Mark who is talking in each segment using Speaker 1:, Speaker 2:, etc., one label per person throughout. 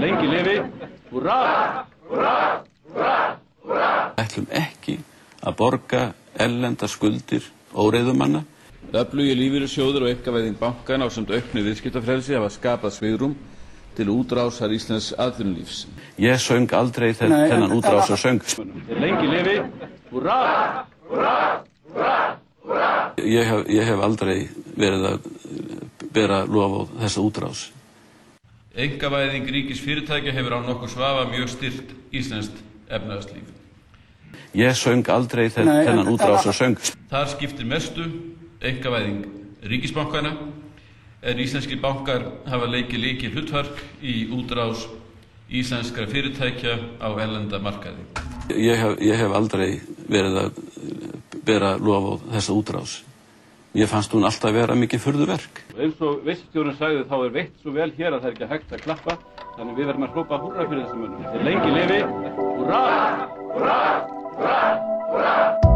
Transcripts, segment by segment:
Speaker 1: Lengi lifi, húrra, húrra, húrra,
Speaker 2: húrra. ætlum ekki að borga ellenda skuldir óreiðumanna.
Speaker 3: Öflugi lífyrirsjóður og ykkavæðing bankana á samt auknu viðskiptafrelsi hafa skapað svigrum til útrásar Íslands aðlunlífs.
Speaker 2: Ég söng aldrei þennan útrásar söng.
Speaker 1: Lengi lifi, húrra, húrra, húrra, húrra.
Speaker 2: Ég hef, ég hef aldrei verið að bera lof á þessa útrás.
Speaker 3: Engavæðing ríkis fyrirtækja hefur á nokkur svafa mjög styrt Íslands efnaðarslíf.
Speaker 2: Ég söng aldrei þennan útrásar söng.
Speaker 3: Þar skiptir mestu engavæðing ríkisbankana en íslenski bankar hafa leikið leikið hlutverk í útrás íslenskra fyrirtækja á ellenda markaði.
Speaker 2: Ég hef, ég hef aldrei verið að bera lof á þessa útrás. Ég fannst hún alltaf vera mikið fyrðuverk.
Speaker 1: Eins og vissstjórun sagði þá er veitt svo vel hér að það er ekki hægt að klappa þannig við verðum að hrópa húrra fyrir þessum. Þeir lengi lifi, húrra, húrra, húrra, húrra.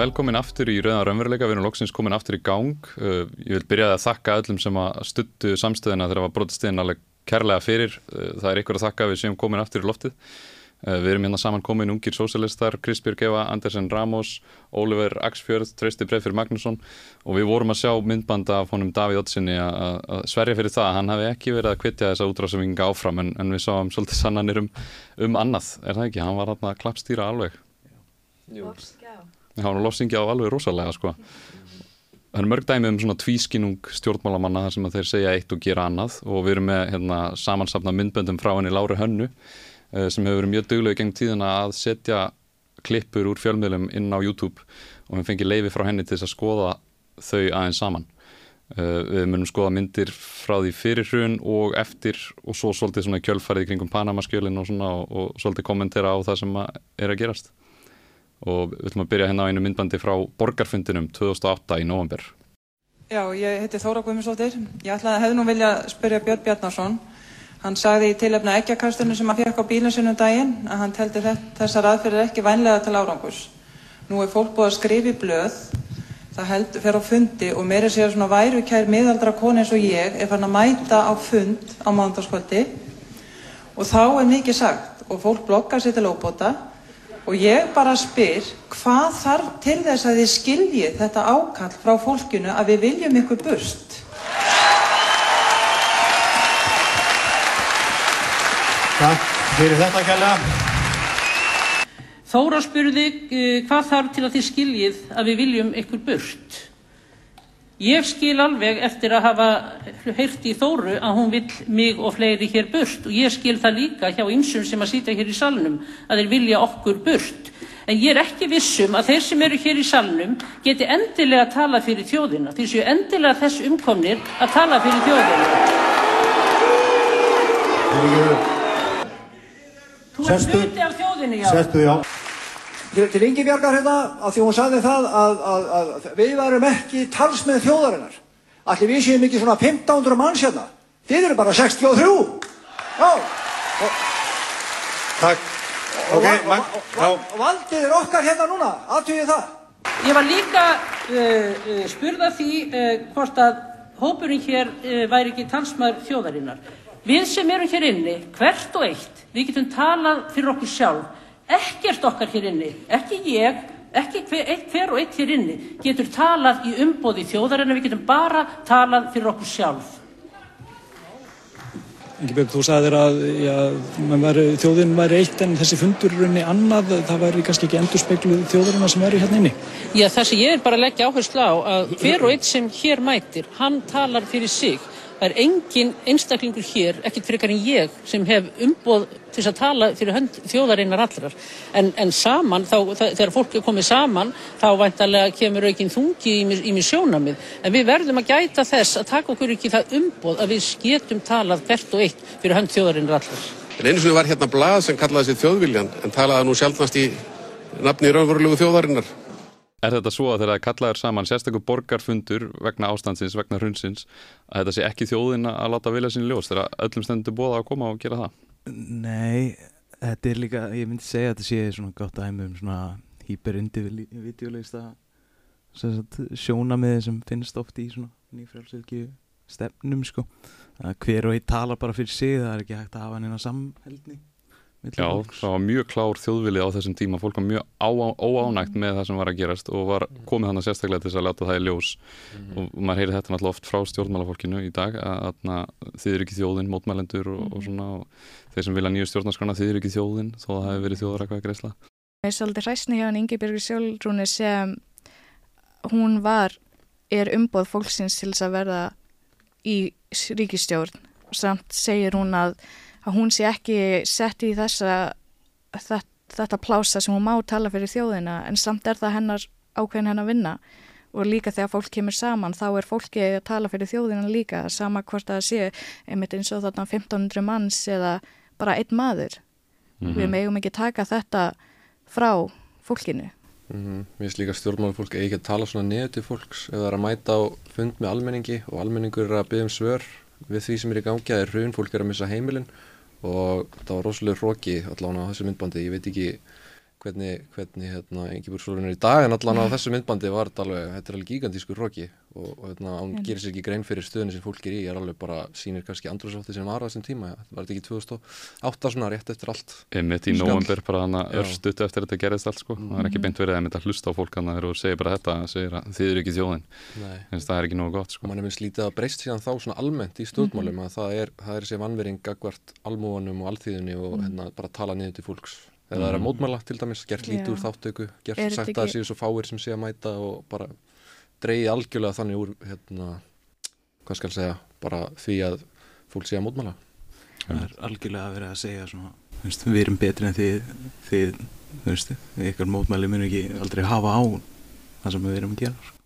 Speaker 4: Velkomin aftur í Rauðan Raunveruleika, við erum loksins komin aftur í gang. Uh, ég vil byrja að þakka öllum sem að stuttu samstöðina þegar það var brotistiðin alveg kærlega fyrir. Uh, það er ykkur að þakka við séum komin aftur í loftið. Uh, við erum hérna saman komin ungir sósialistar, Krispjörg Eva, Andersen Ramos, Oliver Axfjörð, Trausti Breifir Magnusson og við vorum að sjá myndbanda af honum Davíð Ottsinni að sverja fyrir það. Hann hafi ekki verið að kvitja þessa útráðsöfinga áfram en, en við sáum svolítið sannanir um, um annað. Er það ekki? Hann var hérna klappstýra alveg. Jú það var lofsingja á alveg rosalega sko. það er mörg dæmi um svona tvískinung stjórnmálamanna þar sem þeir segja eitt og gera annað. Og við erum með hérna, samansapna myndböndum frá henni Láru Hönnu uh, sem hefur verið mjög dögleg geng tíðina að setja klippur úr fjölmiðlum inn á YouTube. Og við fengið leifi frá henni til þess að skoða þau aðeins saman. Uh, við munum skoða myndir frá því fyrir hrun og eftir og svo svolítið svona kjölfarið kringum Panama-skjölin og svona og, og svolítið kommentera á það sem að er að gerast og við ætlum að byrja hérna á einu myndbandi frá borgarfundinum 2008 í november.
Speaker 5: Já, ég heiti Þóra Guðmundsdóttir. Ég ætlaði að hefði nú vilja spyrja Björn Bjarnarsson. Hann sagði í tilöfna ekkjakastunum sem hann fekk á bílinn sinum daginn að hann teldi þessar aðferðir ekki vænlega til árangus. Nú er fólk búið að skrifa í blöð, það held, fer á fundi og meiri sér svona værukær miðaldra koni eins og ég er fann að mæta á fund á mándaskvöldi og þá er mikið sagt og fólk blokkar sér til óbota Og ég bara spyr, hvað þarf til þess að þið skiljið þetta ákall frá fólkinu að við viljum ykkur burt?
Speaker 6: Takk fyrir þetta kæla.
Speaker 7: Þóra spurði, uh, hvað þarf til að þið skiljið að við viljum ykkur burt? Ég skil alveg eftir að hafa heyrt í Þóru að hún vill mig og fleiri hér burt og ég skil það líka hjá einsum sem að sýta hér í salnum að þeir vilja okkur burt. En ég er ekki vissum að þeir sem eru hér í salnum geti endilega að tala fyrir þjóðina. Því séu endilega þess umkomnir að tala fyrir þjóðina. Þú er hluti af þjóðinni, já.
Speaker 6: Sestu, já
Speaker 8: til, til Ingi Bjargar hérna að því hún sagði það að, að, að við varum ekki talsmið þjóðarinnar. Allir við séum ekki svona 1500 manns hérna. Þið eru bara 63 já. Og,
Speaker 6: takk.
Speaker 8: og, okay, og, og valdið er okkar hérna núna. Aðtöðið það.
Speaker 7: Ég var líka uh, uh, spurða því uh, hvort að hópurinn hér uh, væri ekki talsmaður þjóðarinnar. Við sem erum hér inni hvert og eitt við getum talað fyrir okkur sjálf ekkert okkar hér inni, ekki ég, ekki hver, hver og eitt hér inni getur talað í umbóði þjóðar en við getum bara talað fyrir okkur sjálf.
Speaker 9: Engibjörg, þú sagðir að já, væri, þjóðin væri eitt en þessi fundur er unni annað, það væri kannski ekki endur spekluð þjóðarina sem eru hérna inni?
Speaker 7: Já, það sem ég er bara að leggja áherslu á að hver og eitt sem hér mætir, hann talar fyrir sig Það er engin einstaklingur hér, ekkert frekar en ég, sem hef umboð til að tala fyrir hönd þjóðarinnar allrar. En, en saman, þá, það, þegar fólk er komið saman, þá væntalega kemur aukinn þungi í, í mér sjónamið. En við verðum að gæta þess að taka okkur ekki það umboð að við getum talað hvert og eitt fyrir hönd þjóðarinnar allrar.
Speaker 10: En einu sem var hérna blað sem kallaði sér þjóðviljan, en talaði nú sjálfnast í nafni raunverulegu þjóðarinnar.
Speaker 4: Er þetta svo að þegar kallaður saman sérstaklega borgarfundur vegna ástandsins, vegna hrunsins, að þetta sé ekki þjóðin að láta vilja sín ljós þegar öllum stendur bóða að koma og gera það?
Speaker 11: Nei, þetta er líka, ég myndi segja að þetta sé svona gott dæmi um svona hyperindividualista sjónamiði sem finnst oft í svona nýfrælsökju stefnum sko hver og einn talar bara fyrir sig það er ekki hægt að hafa hann inn á samhældni
Speaker 4: Já, það var mjög klár þjóðvili á þessum tíma, fólk var mjög óánægt með það sem var að gerast og var komið þannig sérstaklega til þess að láta það í ljós. Mm -hmm. og maður heyri þetta náttúrulega oft frá stjórnmálafólkinu í dag að, þið eru ekki þjóðin, mótmælendur og, og svona og þeir sem vilja nýju stjórnarskona þið eru ekki þjóðin þó það hefur verið þjóðarækvað greiðsla
Speaker 12: Það er svolítið hræstni hjá hann Ingi Björgur Sjálfrúni sem hún var, er umboð fólksins til þess að verða í ríkistjórn samt segir hún að að hún sé ekki sett í þessa þetta, þetta plása sem hún má tala fyrir þjóðina en samt er það hennar ákveðin hennar vinna og líka þegar fólk kemur saman þá er fólki að tala fyrir þjóðina líka sama hvort það sé einmitt eins og þarna 1500 manns eða bara einn maður mm -hmm. við megum ekki taka þetta frá fólkinu
Speaker 13: mm -hmm. Mér finnst líka stjórnmálufólk eigi að tala svona neðu til fólks ef það er að mæta á fund með almenningi og almenningur er að byggja um svör við því sem er í gangi að er hrun, fólk er að missa heimilin og það var rosalega hróki allavega á þessu myndbandi, ég veit ekki hvernig, hvernig hérna, Engibjörg Sólun er í dag en allavega á þessu myndbandi var þetta alveg, þetta er alveg gigantísku hróki og, og hérna, hann mm. gerir sér ekki grein fyrir stöðunni sem fólk er í, er alveg bara, sínir kannski andrúsátti sem var á þessum tíma, var þetta ekki 2008 svona rétt eftir allt?
Speaker 4: Einmitt í november bara hann að örstutu eftir þetta gerðist allt sko, mm. það er ekki beint verið að mynda að hlusta á fólk hann að segja bara þetta, segir að þið eru ekki þjóðin. En það er ekki nógu gott sko.
Speaker 13: Man er minn slítið að breyst síðan þá svona almennt í stjórnmálum mm að það er, það er og mm. eða það er að mótmæla til dæmis, gert lítið úr þáttöku gert sagt að það séu svo fáir sem sé að mæta og bara dreyja algjörlega þannig úr hérna, hvað skal segja bara því að fólk sé að mótmæla.
Speaker 11: Það er algjörlega að vera að segja svona, veist, við erum betri en þið þið, veist, ykkar mótmæli mun ekki aldrei hafa á það sem við erum að gera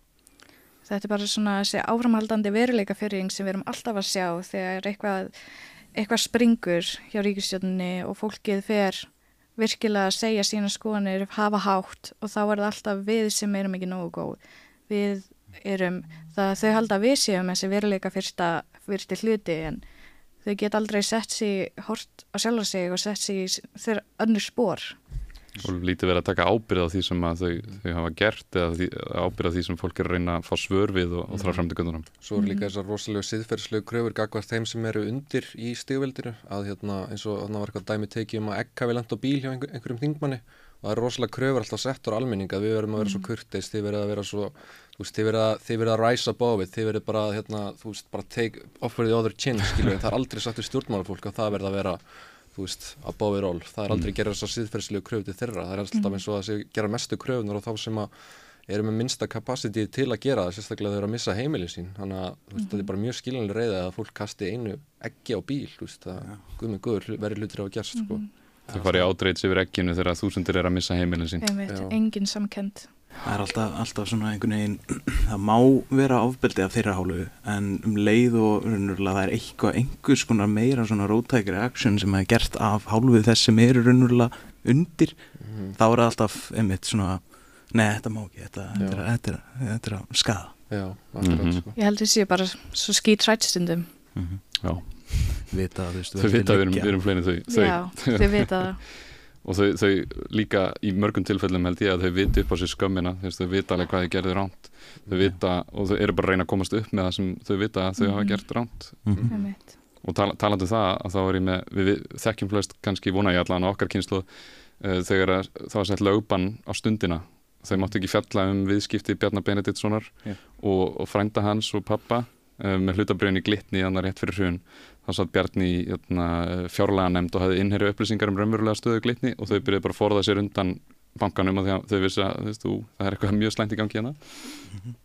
Speaker 12: Þetta er bara svona þessi áframhaldandi veruleika fyrir sem við erum alltaf að sjá þegar eitthvað, eitthvað springur hjá ríkistjóninni og fólkið fer virkilega að segja sína skoðanir hafa hátt og þá er það alltaf við sem erum ekki nógu góð. Við erum, það þau halda við séum þessi veruleika fyrsta, fyrsti hluti en þau get aldrei sett sér hort á sjálfa sig og sett sér önnur spór
Speaker 4: og lítið verið að taka ábyrð á því sem þau, þau hafa gert eða því, ábyrð á því sem fólk er að reyna að fá svör við og, og þrá fram til göndunum
Speaker 13: Svo er líka þessar rosalega siðferðslegu kröfur gagvart þeim sem eru undir í stígveldinu að hérna, eins og þarna var eitthvað dæmi tekið um að ekka við landa á bíl hjá einhver, einhverjum þingmanni og það er rosalega kröfur alltaf settur almenning að við verðum að vera svo kurteist, þið verðum að vera svo þú veist, þið verðum að, að rise above it, þið verðum bara, hérna, þú veist, bara take offer the other chin, skilju, en það er aldrei sagt við stjórnmálafólk að það verða að vera þú veist, above it all, það er aldrei mm. gerað þess að síðferðslegu kröfu til þeirra, það er alltaf mm. eins og að það gera mestu kröfunar og þá sem að eru með minsta kapasiti til að gera það, sérstaklega þau eru að missa heimilið sín, þannig að mm. þetta er bara mjög skiljanlega reyðið að fólk kasti einu eggi á bíl, þú veist, að ja. guð með guður verið hlutir á að gerst, sko.
Speaker 4: Þau farið ádreits yfir egginu þegar þúsundir er að missa heimilið sín.
Speaker 12: Einmitt, engin samkend.
Speaker 11: Það er alltaf, alltaf svona einhvern veginn, það má vera ofbeldi af þeirra hálfu en um leið og raunverulega það er eitthvað, einhvers konar meira svona rótækri aksjón sem er gert af hálfu þess sem eru raunverulega undir, mm. þá er það alltaf einmitt svona, neða þetta má ekki, þetta, þetta, er, þetta, er, þetta er að skada.
Speaker 13: Já, mm -hmm.
Speaker 12: sko. Ég held að það sé bara svo skýt rættstundum.
Speaker 4: Mm -hmm. Já.
Speaker 11: Vita, þú veist,
Speaker 4: þau vita að við erum fleinu þau.
Speaker 12: Já, þau vita það.
Speaker 4: og þau, þau líka í mörgum tilfellum held ég að þau viti upp á sér skömmina þau vita alveg hvað þau gerði ránt þau vita og þau eru bara að reyna að komast upp með það sem þau vita að þau mm -hmm. hafa gert ránt
Speaker 12: mm -hmm.
Speaker 4: og tala, talandu um það að þá er ég með við, við þekkjum flest kannski vona ég allan á okkar kynslu uh, þegar það var sett lögban á stundina. Þau máttu ekki fjalla um viðskipti Bjarnar Benediktssonar yeah. og, og frænda hans og pappa uh, með hlutabröðin í glitni þannig rétt fyrir hrjun þá satt Bjarni hérna, fjárlega nefnd og hafði innherju upplýsingar um raunverulega stöðu glitni og þau byrjuði bara að forða sér undan bankanum og þau vissi að þú, það er eitthvað mjög slænt í gangi hérna mm -hmm.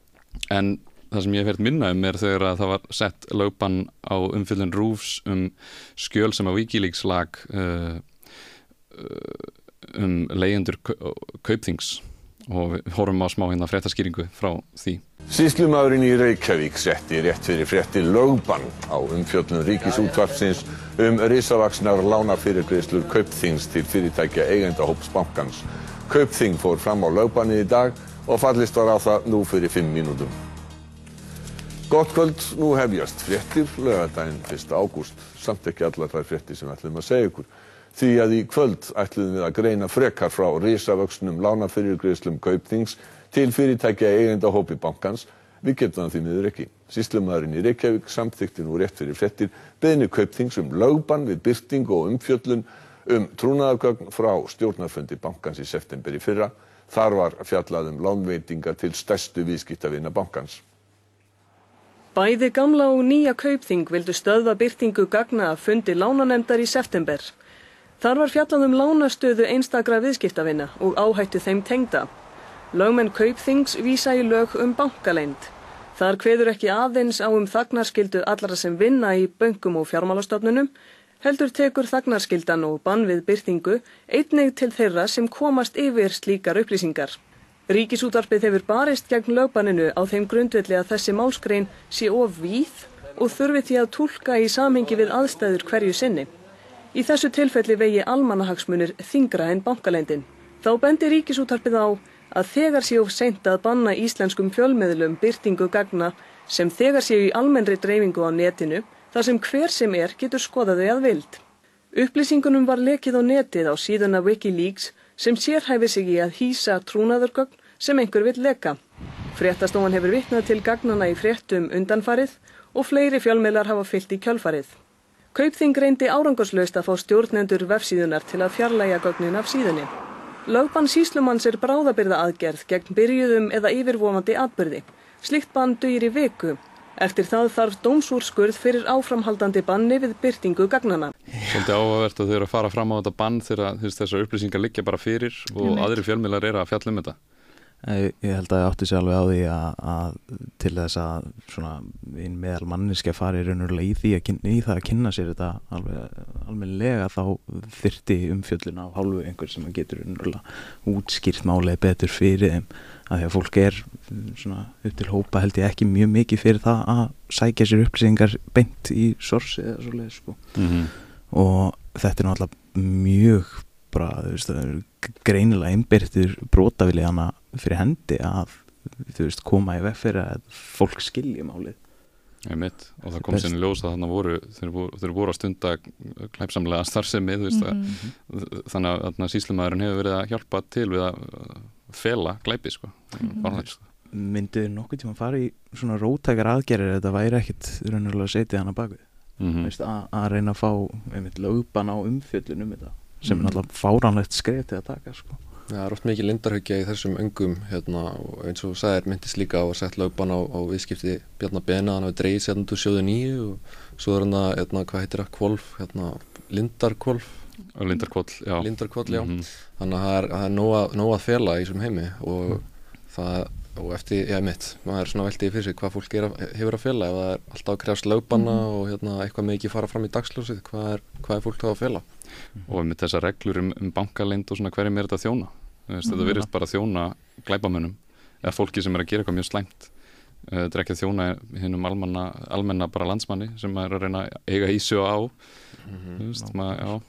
Speaker 4: en það sem ég hef verið minna um er þegar að það var sett lögban á umfyllun Rúfs um skjöl sem á Wikileaks lag uh, um leyendur kaupþings og við horfum á smá hérna fréttaskýringu frá því.
Speaker 14: Síslumadurinn í Reykjavík setti rétt fyrir frétti lögbann á umfjöllun ríkisútvarpsins um risavaksnar lánafyrirgreislur Kaupþings til fyrirtækja eigendahóps bankans. Kaupþing fór fram á lögbannið í dag og fallist var á það nú fyrir 5 mínútum. Gott kvöld, nú hefjast fréttir, lögadaginn 1. ágúst, samt ekki allar þær fréttir sem ætlum að segja ykkur. því að í kvöld ætluðum við að greina frekar frá risavöxnum lánafyrirgreiðslum kaupþings til fyrirtækja eigenda hópi bankans. Við getum það því miður ekki. Síslumæðurinn í Reykjavík samþykti nú rétt fyrir frettir beðni kaupþings um lögbann við byrting og umfjöllun um trúnaðargögn frá stjórnarfundi bankans í september í fyrra. Þar var fjallað um lánveitingar til stærstu viðskiptavina bankans.
Speaker 15: Bæði gamla og nýja kaupþing vildu stöðva byrtingu gagna að fundi lánanemdar í september. Þar var fjallað um lánastöðu einstakra viðskiptavina og áhættu þeim tengda. Lögmenn kaupþings vísa í lög um bankaleind. Þar kveður ekki aðeins á um þagnarskildu allara sem vinna í böngum og fjármálastofnunum, heldur tekur þagnarskildan og bann við byrtingu einnig til þeirra sem komast yfir slíkar upplýsingar. Ríkisútarpið hefur barist gegn lögbanninu á þeim grundvelli að þessi málskrein sé of víð og þurfi því að tólka í samhengi við aðstæður hverju sinni. Í þessu tilfelli vegi almanahagsmunir þingra en bankaleindin. Þá bendi ríkisútarpið á að þegar séu seint að banna íslenskum fjölmiðlum byrtingu gagna sem þegar séu í almennri dreifingu á netinu þar sem hver sem er getur skoðaði að vild. Upplýsingunum var lekið á netið á síðuna Wikileaks sem sérhæfi sig í að hýsa trúnaðurgögn sem einhver vill leka. Fréttastofan hefur vitnað til gagnana í fréttum undanfarið og fleiri fjölmiðlar hafa fyllt í kjölfarið. Kaupþing reyndi árangurslaust að fá stjórnendur vefsíðunar til að fjarlæga gögnin af síðunni. Lögbann síslumanns er bráðabyrða aðgerð gegn byrjuðum eða yfirvofandi atbyrði. Slikt bann dugir í viku. Eftir það þarf dómsúrskurð fyrir áframhaldandi banni við byrtingu gagnana.
Speaker 4: Svolítið áhugavert að þau eru að fara fram á þetta bann þegar þessar upplýsingar liggja bara fyrir og aðri fjölmiðlar eru að fjalla um þetta.
Speaker 11: Ég, held að ég átti sér alveg á því að, að til þess að svona einn meðal manniski að fara í raunverulega í því að kynna, í það að kynna sér þetta alveg almenlega þá þyrti umfjöllun á hálfu einhver sem getur raunverulega útskýrt málega betur fyrir þeim að því að fólk er svona upp til hópa held ég ekki mjög mikið fyrir það að sækja sér upplýsingar beint í sorsi eða svoleið sko
Speaker 4: mm -hmm.
Speaker 11: og þetta er náttúrulega mjög bara, þú veist, greinilega einbyrtir brotavili hana fyrir hendi að, þú veist, koma í veg fyrir að fólk skilji málið.
Speaker 4: Einmitt, og það kom sinni ljós að þannig voru, þeir voru, þeir voru að stunda klæpsamlega starfsemi, veist, mm -hmm. að, þannig að síslumæðurinn hefur verið að hjálpa til við að fela glæpi, sko,
Speaker 11: mm -hmm. sko. Myndið nokkuð tíma að fara í svona rótækar aðgerir þetta væri ekkit raunverulega að setja hana bakvið,
Speaker 4: mm -hmm.
Speaker 11: veist, að, að reyna að fá, einmitt, lögban á umfjöllin um þetta sem er náttúrulega fáránlegt skref til að taka sko.
Speaker 13: Það er oft mikið lindarhaugja í þessum öngum hérna, og eins og sæðir myndist líka á að setja lögban á, á viðskipti Bjarnar Bena hann hafi dreigið sér til sjóðu nýju og svo er hann að, hérna, hvað heitir það, kvolf hérna, lindarkvolf
Speaker 4: Lindarkvoll, já,
Speaker 13: Lindarkvoll, já.
Speaker 4: Mm -hmm.
Speaker 13: þannig að það er, er nóg, að, fela í þessum heimi og mm. það og eftir, já mitt, maður er svona veldið fyrir sig hvað fólk er, hefur að fela ef það er alltaf að krefast lögbanna
Speaker 4: Mhm.
Speaker 13: og hérna, eitthvað með ekki fara fram í dagsljósið hvað er, hvað er fólk þá að fela
Speaker 4: og með þessar reglur um, um bankalind og svona hverjum er þetta að þjóna veist,
Speaker 13: Mhm.
Speaker 4: þetta virðist bara að þjóna glæbamönnum eða fólki sem er að gera eitthvað mjög slæmt Eh, þetta er ekki að þjóna hinnum almenna, almenna bara landsmanni sem er að reyna að eiga í sig og á þú veist, maður, já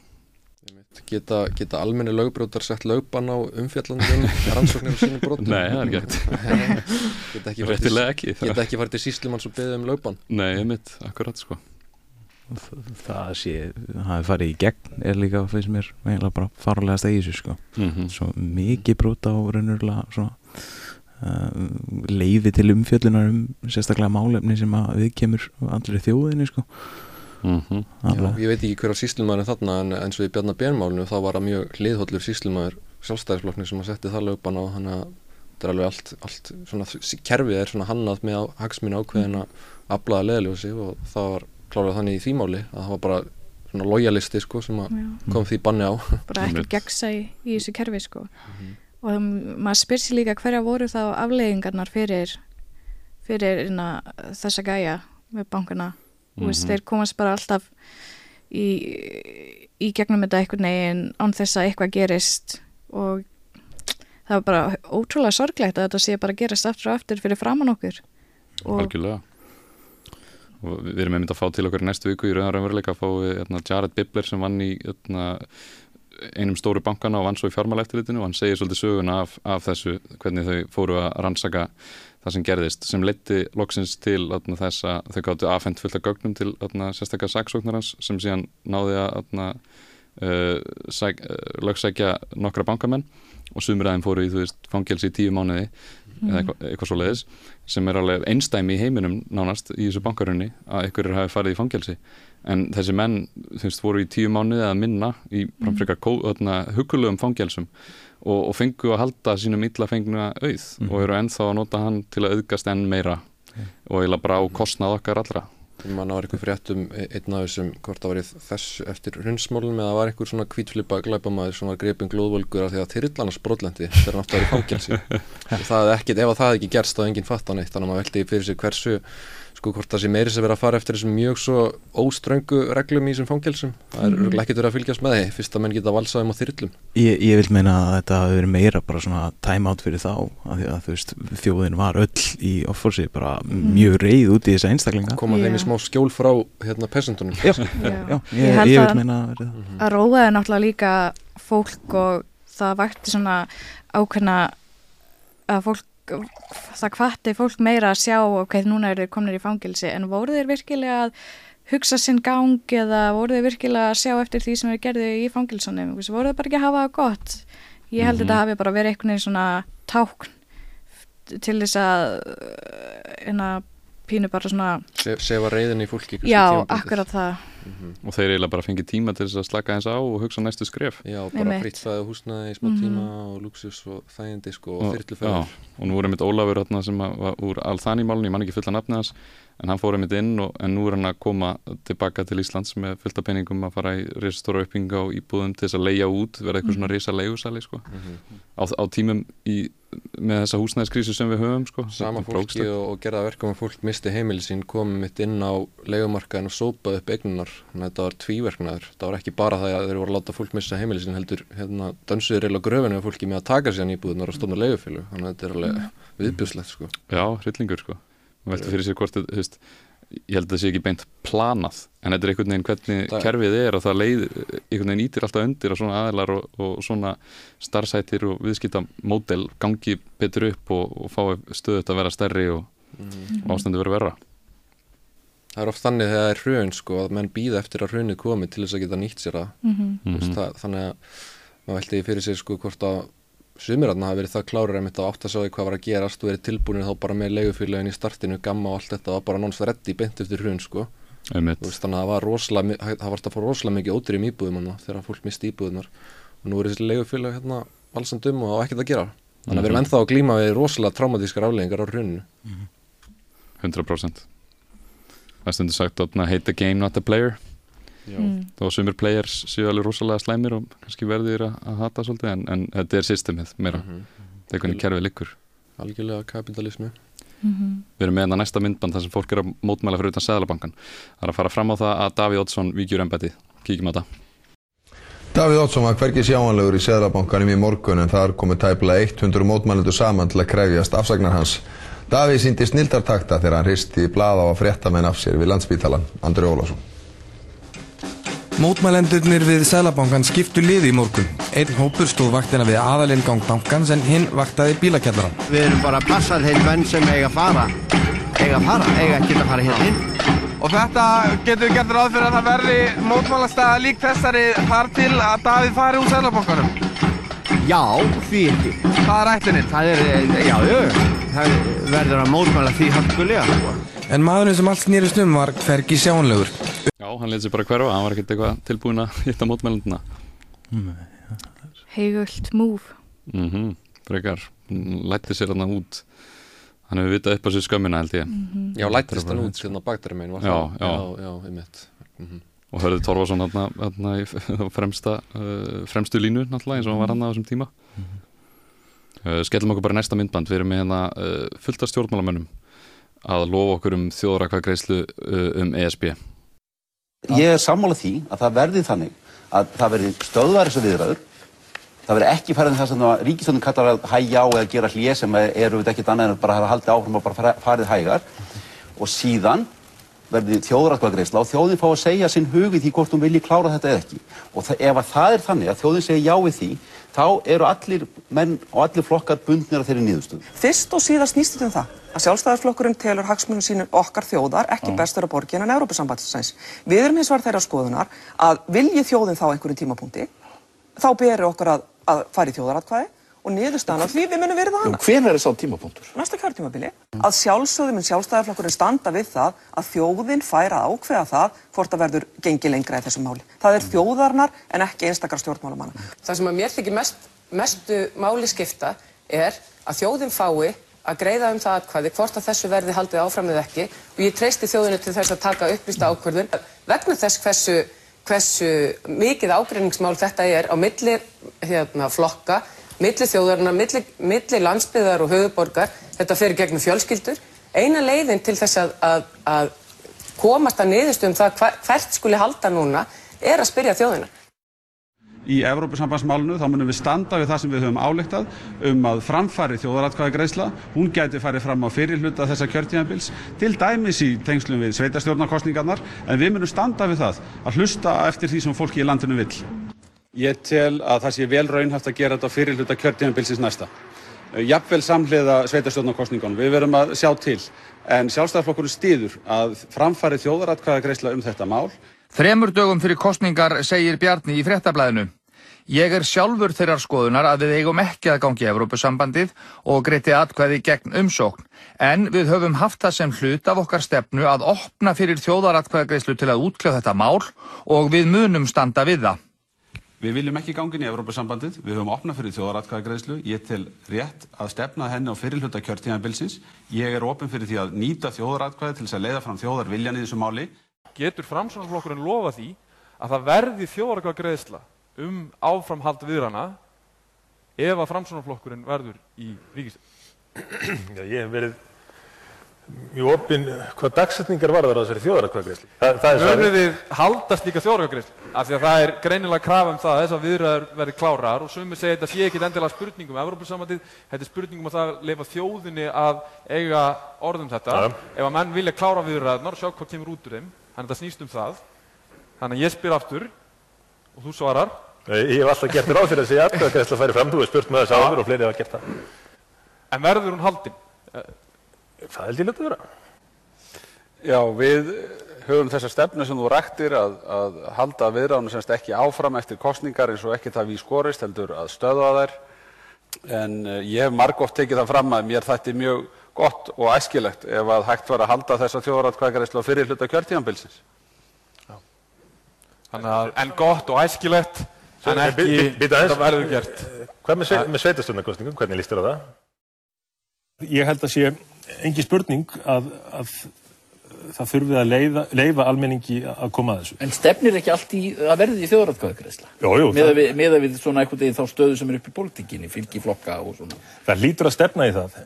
Speaker 13: Geta, geta almenni lögbrjótar sett lögbann á umfjallandum rannsóknir á sínum brotum?
Speaker 4: Nei, það er ekki hægt.
Speaker 13: Geta ekki farið
Speaker 4: Réttilega
Speaker 13: til,
Speaker 4: ekki.
Speaker 13: Geta ekki farið til síslumanns og beðið um lögbann?
Speaker 4: Nei, ég mitt, akkurat sko
Speaker 11: það sé, það hefur farið í gegn er líka fyrir mér eiginlega bara farulega stegi þessu sko
Speaker 4: Mhm.
Speaker 11: svo mikið brota á raunverulega svona uh, leiði til umfjöllunar um sérstaklega málefni sem að við kemur allir þjóðinni sko
Speaker 4: Mhm.
Speaker 13: Já, ég veit ekki hver á síslumæðurinn þarna en eins og í Bjarnar Björnmálinu þá var það mjög hliðhollur síslumæður sjálfstæðisflokkni sem að setti það lögbann á þannig að þetta er alveg allt, allt svona, kerfið er svona hannað með á, hagsminn ákveðin að aflaða leðljósi og það var klárað þannig í því máli að það var bara svona lojalisti sko sem að kom því banni á.
Speaker 12: Bara ekki gegsa í, í þessu kerfi sko. og það, maður spyr sér líka hverja voru þá afleiðingarnar fyrir fyrir inna, þessa gæja með bankana. Mm
Speaker 16: Mhm.
Speaker 12: þeir komast bara alltaf í, í gegnum þetta einhvern veginn án þess að eitthvað gerist. Og það var bara ótrúlega sorglegt að þetta sé bara gerast aftur og aftur fyrir framann okkur. Og
Speaker 4: algjörlega og við erum einmitt að fá til okkur næstu viku í rauðan raunveruleika að fá við, hérna, Jared Bibler sem vann í hérna, einum stóru bankana og vann svo í fjármálæftilitinu og hann segir svolítið söguna af, af þessu hvernig þau fóru að rannsaka það sem gerðist sem leiti loksins til atna, þess að þau gáttu afhengt fullt af gögnum til sérstaklega saksóknarans sem síðan náði að uh, uh, lögsækja nokkra bankamenn og sumir aðeim fóru í þú veist fangelsi í tíu mánuði eða eitthvað, eitthvað svo leiðis sem er alveg einstæmi í heiminum nánast í þessu bankarunni að einhverjir hafi farið í fangelsi en þessi menn þú veist voru í tíu mánuði eða minna í mm. frekar hugulugum fangelsum og, og fengu að halda sínum illa fengna auð
Speaker 13: Mhm.
Speaker 4: og eru ennþá að nota hann til að auðgast enn meira og eiginlega bara á kostnað okkar allra
Speaker 13: Man var eitthvað frétt um einn af þessum hvort það var í þessu eftir hundsmálum eða var einhver svona kvítflipa glæpamaður sem var greipin glóðvölgur af því að þyrillana sprotlendi þegar hann átti að vera í fangelsi. Það hefði ekkit, ef að það hefði ekki gerst þá enginn fatt á neitt þannig að maður veldi fyrir sig hversu sko hvort það sé meiri sem verið að fara eftir þessum mjög svo óströngu reglum í þessum fangelsum. Það er
Speaker 11: Mhm.
Speaker 13: mm. ekkert verið að fylgjast með þeim fyrst að menn geta valsað um á þyrillum
Speaker 11: Ég, ég vil meina að þetta hafi verið meira bara svona time out fyrir þá af því að þú veist þjóðin var öll í offorsi bara mjög reið út í þessa einstaklinga.
Speaker 13: Koma þeim í smá skjól frá hérna pesendunum
Speaker 11: Já, já, ég,
Speaker 12: Ég held
Speaker 11: ég
Speaker 12: að-
Speaker 11: vil meina að verið það.
Speaker 12: Að róaði náttúrulega líka fólk og það vakti svona ákveðna að fólk það hvatti fólk meira að sjá ok, núna eru þeir komnir í fangilsi en voru þeir virkilega að hugsa sinn gang eða voru þeir virkilega að sjá eftir því sem þeir gerðu í fangilsunum voru þeir bara ekki að hafa gott ég held
Speaker 13: Mhm.
Speaker 12: að þetta hafi bara verið einhvern veginn svona tákn til þess að en að pínu bara svona
Speaker 13: Se, sefa reyðin í fólki
Speaker 12: já, akkurat það.
Speaker 4: Og þeir eiginlega bara fengið tíma til þess að slaka eins á og hugsa næstu skref.
Speaker 13: Já, bara
Speaker 12: Einmitt.
Speaker 13: fritt fæðu húsnaði í smá
Speaker 12: Mhm.
Speaker 13: tíma og luxus og þægindi sko og
Speaker 4: og, já,
Speaker 13: þyrluferðar
Speaker 4: og nú er einmitt Ólafur hérna, sem að, var úr Alþani málun, ég man ekki fulla nafnið hans en hann fór einmitt inn og, en nú er hann að koma tilbaka til Íslands með fullta peningum að fara í risastóra uppbygginga og íbúðum til þess að leia út, verða eitthvað svona risa leigusali sko. á, á tímum í, með þessa húsnæðiskrísu sem við höfum sko.
Speaker 13: sama fólki og, og gerða verkum að fólk misti heimili sín komið mitt inn á leigumarkaðin og sópaði upp eignunar þannig að þetta var tvíverknaður. Það var ekki bara það að þeir voru að láta fólk missa heimili sín heldur hérna dansuður reyla gröfinu og fólki með að taka sér nýbúðunar og stofna leigufélag þannig að þetta er alveg viðbjöðslegt sko.
Speaker 4: Já, hryllingur sko. Maður velti fyrir sér hvort þú veist, ég held að það sé ekki beint planað en þetta er einhvern veginn hvernig
Speaker 13: Það-
Speaker 4: kerfið er og það leið, einhvern veginn ítir alltaf undir að svona aðilar og, og svona starfsætir og viðskipta módel gangi betur upp og, og fái stöðut að vera stærri og,
Speaker 13: Mhm.
Speaker 4: og ástandi verið verra
Speaker 13: Það er oft þannig þegar það er hrun sko að menn býða eftir að hrunið komi til þess að geta nýtt sér. Þú veist,
Speaker 4: Mhm.
Speaker 13: það, þannig að maður velti fyrir sér sko hvort að sumirarna hafi verið það einmitt að átt að sjá því hvað var að gerast og verið tilbúinir þá bara með leigufélagin í startinu, gamma og allt þetta var bara nánast reddi beint eftir hrun sko. Veist, þannig að það var rosalega það var að fá rosalega mikið ótrým íbúðum hana, þegar fólk misti íbúðunar og nú er þessi leigufélag hérna valsandum og á ekkert að gera. Þannig að við erum
Speaker 4: Mhm.
Speaker 13: ennþá að glíma við rosalega traumatískar afleggingar á hruninu.
Speaker 4: 100% það er stundu sagt
Speaker 12: Mm.
Speaker 4: þó sumir players séu alveg rosalega slæmir og kannski verðir að, að hata svolítið en, en þetta er systemið meira
Speaker 13: Mhm.
Speaker 4: það er hvernig kerfið liggur
Speaker 13: algjörlega kapitalismi
Speaker 12: Mhm.
Speaker 4: Við erum með þetta næsta myndband þar sem fólk er að mótmæla fyrir utan Sæðalabankan. Það er að fara fram á það að Davíð Oddsson víkjur embætti. Kíkjum á þetta.
Speaker 17: Davíð Oddsson var hvergi sjáanlegur í Seðlabankanum í morgun en þar komu tæplega 100 mótmælendur saman til að krefjast afsagnar hans. Davíð síndi snildartakta þegar hann
Speaker 18: Mótmælendurnir við Sælabankan skiptu liði í morgun. Einn hópur stóð vaktina við aðalingang bankans en hinn vaktaði bílakjallaran.
Speaker 19: Við erum bara að passa þeir menn sem eiga að fara, eiga að fara, eiga ekki að fara hérna inn.
Speaker 20: Og þetta getur við gert ráð fyrir að það verði mótmálastæða lík þessari þar til að Davíð fari úr Sælabankanum.
Speaker 19: Já, því ekki.
Speaker 20: Það er ætlininn.
Speaker 19: Það er, já, já, það verður að mótmæla því harkulega.
Speaker 18: En maðurinn sem allt snýrist um var hvergi sjáanlegur.
Speaker 4: Já, hann leit sér bara hverfa. Hann var ekkert eitthvað tilbúin að hitta mótmælenduna.
Speaker 12: Heigult move.
Speaker 4: Mm Frekar. Hann Lætti sér hann út. Hann hefur vitað upp á sér skömmina held ég.
Speaker 12: Mhm.
Speaker 13: Já, lættist hann út hérna bakdæri megin var
Speaker 4: Já,
Speaker 13: það?
Speaker 4: já.
Speaker 13: Já, já, einmitt. Mhm.
Speaker 4: Og hörðu Torfason hérna, í fremsta, uh, fremstu línu náttúrulega eins og hann var hann á þessum tíma. Uh, skellum okkur bara næsta myndband. Við erum með hérna uh, fullt af stjórnmálamönnum að lofa okkur um þjóðrakvæðgreislu uh, um ESB.
Speaker 21: Ég er sammála því að það verði þannig að það verði stöðvar þessu viðræður. Það verði ekki farið það sem ríkistöndin kallar að hægja á eða gera hlýja sem eru við ekkert annað en bara að halda áfram og bara farið hægar. Og síðan verði þjóðratkvæðagreisla og þjóðin fá að segja sinn hug í því hvort hún vilji klára þetta eða ekki. Og það, ef að það er þannig að þjóðin segja já við því
Speaker 22: þá eru allir menn og allir flokkar bundnir af þeirri niðurstöðu.
Speaker 23: Fyrst og síðast snýst þetta um það að sjálfstæðarflokkurinn telur hagsmunum sínum okkar þjóðar ekki bestur að borgin en Európusambandsins. Við erum hins vegar þeirra skoðunar að vilji þjóðin þá einhverjum tímapunkti, þá beri okkur að, að fara í þjóðaratkvæði og niðurstaðan af því við munum verða hana.
Speaker 24: Hvenær er sá tímapunktur?
Speaker 23: Næsta kjörtímabili. Að sjálfsögðum en sjálfstæðarflokkurinn standa við það að þjóðin fær að ákveða það hvort það verður gengi lengra í þessu máli. Það er þjóðarnar en ekki einstakar stjórnmálamanna.
Speaker 25: Það sem að mér þykir mest, mestu máli skipta er að þjóðin fái að greiða um það atkvæði hvort að þessu verði haldið áfram eða ekki og ég treysti þjóðinu til þess að taka upplýsta ákvörðun vegna þess hversu, hversu mikið ágreiningsmál þetta er á milli hérna, flokka, milli þjóðarinnar, milli, milli landsbyðar og höfuborgar, þetta fer gegnum fjölskyldur. Eina leiðin til þess að, að, að komast að niðurstu um það hver, hvert skuli halda núna er að spyrja þjóðina.
Speaker 1: Í Evrópusambandsmálinu þá munum við standa við það sem við höfum áleiktað um að framfari þjóðaratkvæði greiðsla. Hún gæti farið fram á fyrir hluta þessa kjörtíðanbils til dæmis í tengslum við sveitarstjórnarkostningarnar en við munum standa við það að hlusta eftir því sem fólki í landinu vill. Ég tel að það sé vel raunhæft að gera þetta fyrir hluta kjörtíðanbilsins næsta. Jafnvel samhliða sveitarstjórnarkostningunum. Við verum að sjá til. En sjálfstæðarflokkurinn stýður að framfari þjóðaratkvæði greiðsla um þetta mál
Speaker 26: Þremur dögum fyrir kostningar segir Bjarni í fréttablaðinu. Ég er sjálfur þeirrar skoðunar að við eigum ekki að gangi Evrópusambandið og greiti atkvæði gegn umsókn. En við höfum haft það sem hlut af okkar stefnu að opna fyrir þjóðaratkvæðagreislu til að útkljóða þetta mál og við munum standa við það.
Speaker 1: Við viljum ekki gangin í Evrópusambandið, við höfum opnað fyrir þjóðaratkvæðagreðslu, ég tel rétt að stefna henni á fyrirluta kjörtíðanbilsins. Ég er opinn fyrir því að nýta þjóðaratkvæði til þess að leiða fram þjóðarviljan í þessu máli.
Speaker 27: Getur framsvonarflokkurinn lofa því að það verði þjóðaratkvæðagreðsla um áframhald viðrana ef að framsvonarflokkurinn verður í ríkistöð?
Speaker 28: Já, ég hef verið mjög opinn hvað dagsetningar varðar á þessari þjóðaratkvæðagreðslu.
Speaker 27: Mönum við haldast líka þjóðaratkvæðagreðslu? Af því að það er greinilega krafa um það að þessar viðræður verði klárar og sumir segja þetta sé ekki endilega spurningum um Evrópussambandið, þetta er spurningum um það að leifa þjóðinni að eiga orðum þetta.
Speaker 28: Ja.
Speaker 27: Ef að menn vilja klára viðræðunar og sjá hvað kemur út úr þeim, þannig að það snýst um það. Þannig að ég spyr aftur og þú svarar.
Speaker 28: Ég hef alltaf gert ráð fyrir að segja atkvæðagreðsla færi fram, þú hefur spurt með þess áður og fleiri hafa gert það.
Speaker 27: En verður hún haldin?
Speaker 28: Það held ég lítið vera.
Speaker 1: Já, við höfum þessa stefnu sem þú ræktir að, að halda viðráðinu semst ekki áfram eftir kostningar eins og ekki það við skorist heldur að stöða þær. En uh, ég hef margótt tekið það fram að mér þætti mjög gott og æskilegt ef að hægt var að halda þessa þjóðaratkvæðagreislu á fyrir hluta kjörtíðanbilsins.
Speaker 27: Þannig að en gott og æskilegt en ekki það verður gert.
Speaker 28: Hvað með, sveit, með sveitastunarkostningum, hvernig líst þér á það?
Speaker 29: Ég held að sé engi spurning að, að það þurfi að leiða, leifa almenningi að koma að þessu.
Speaker 24: En stefnir ekki allt í að verði í þjóðratkvæðagreðsla?
Speaker 28: Jú, jú.
Speaker 24: Meða við, meða við svona einhvern veginn þá stöðu sem er upp í pólitíkinni, fylgi flokka og svona.
Speaker 29: Það lítur að stefna í það.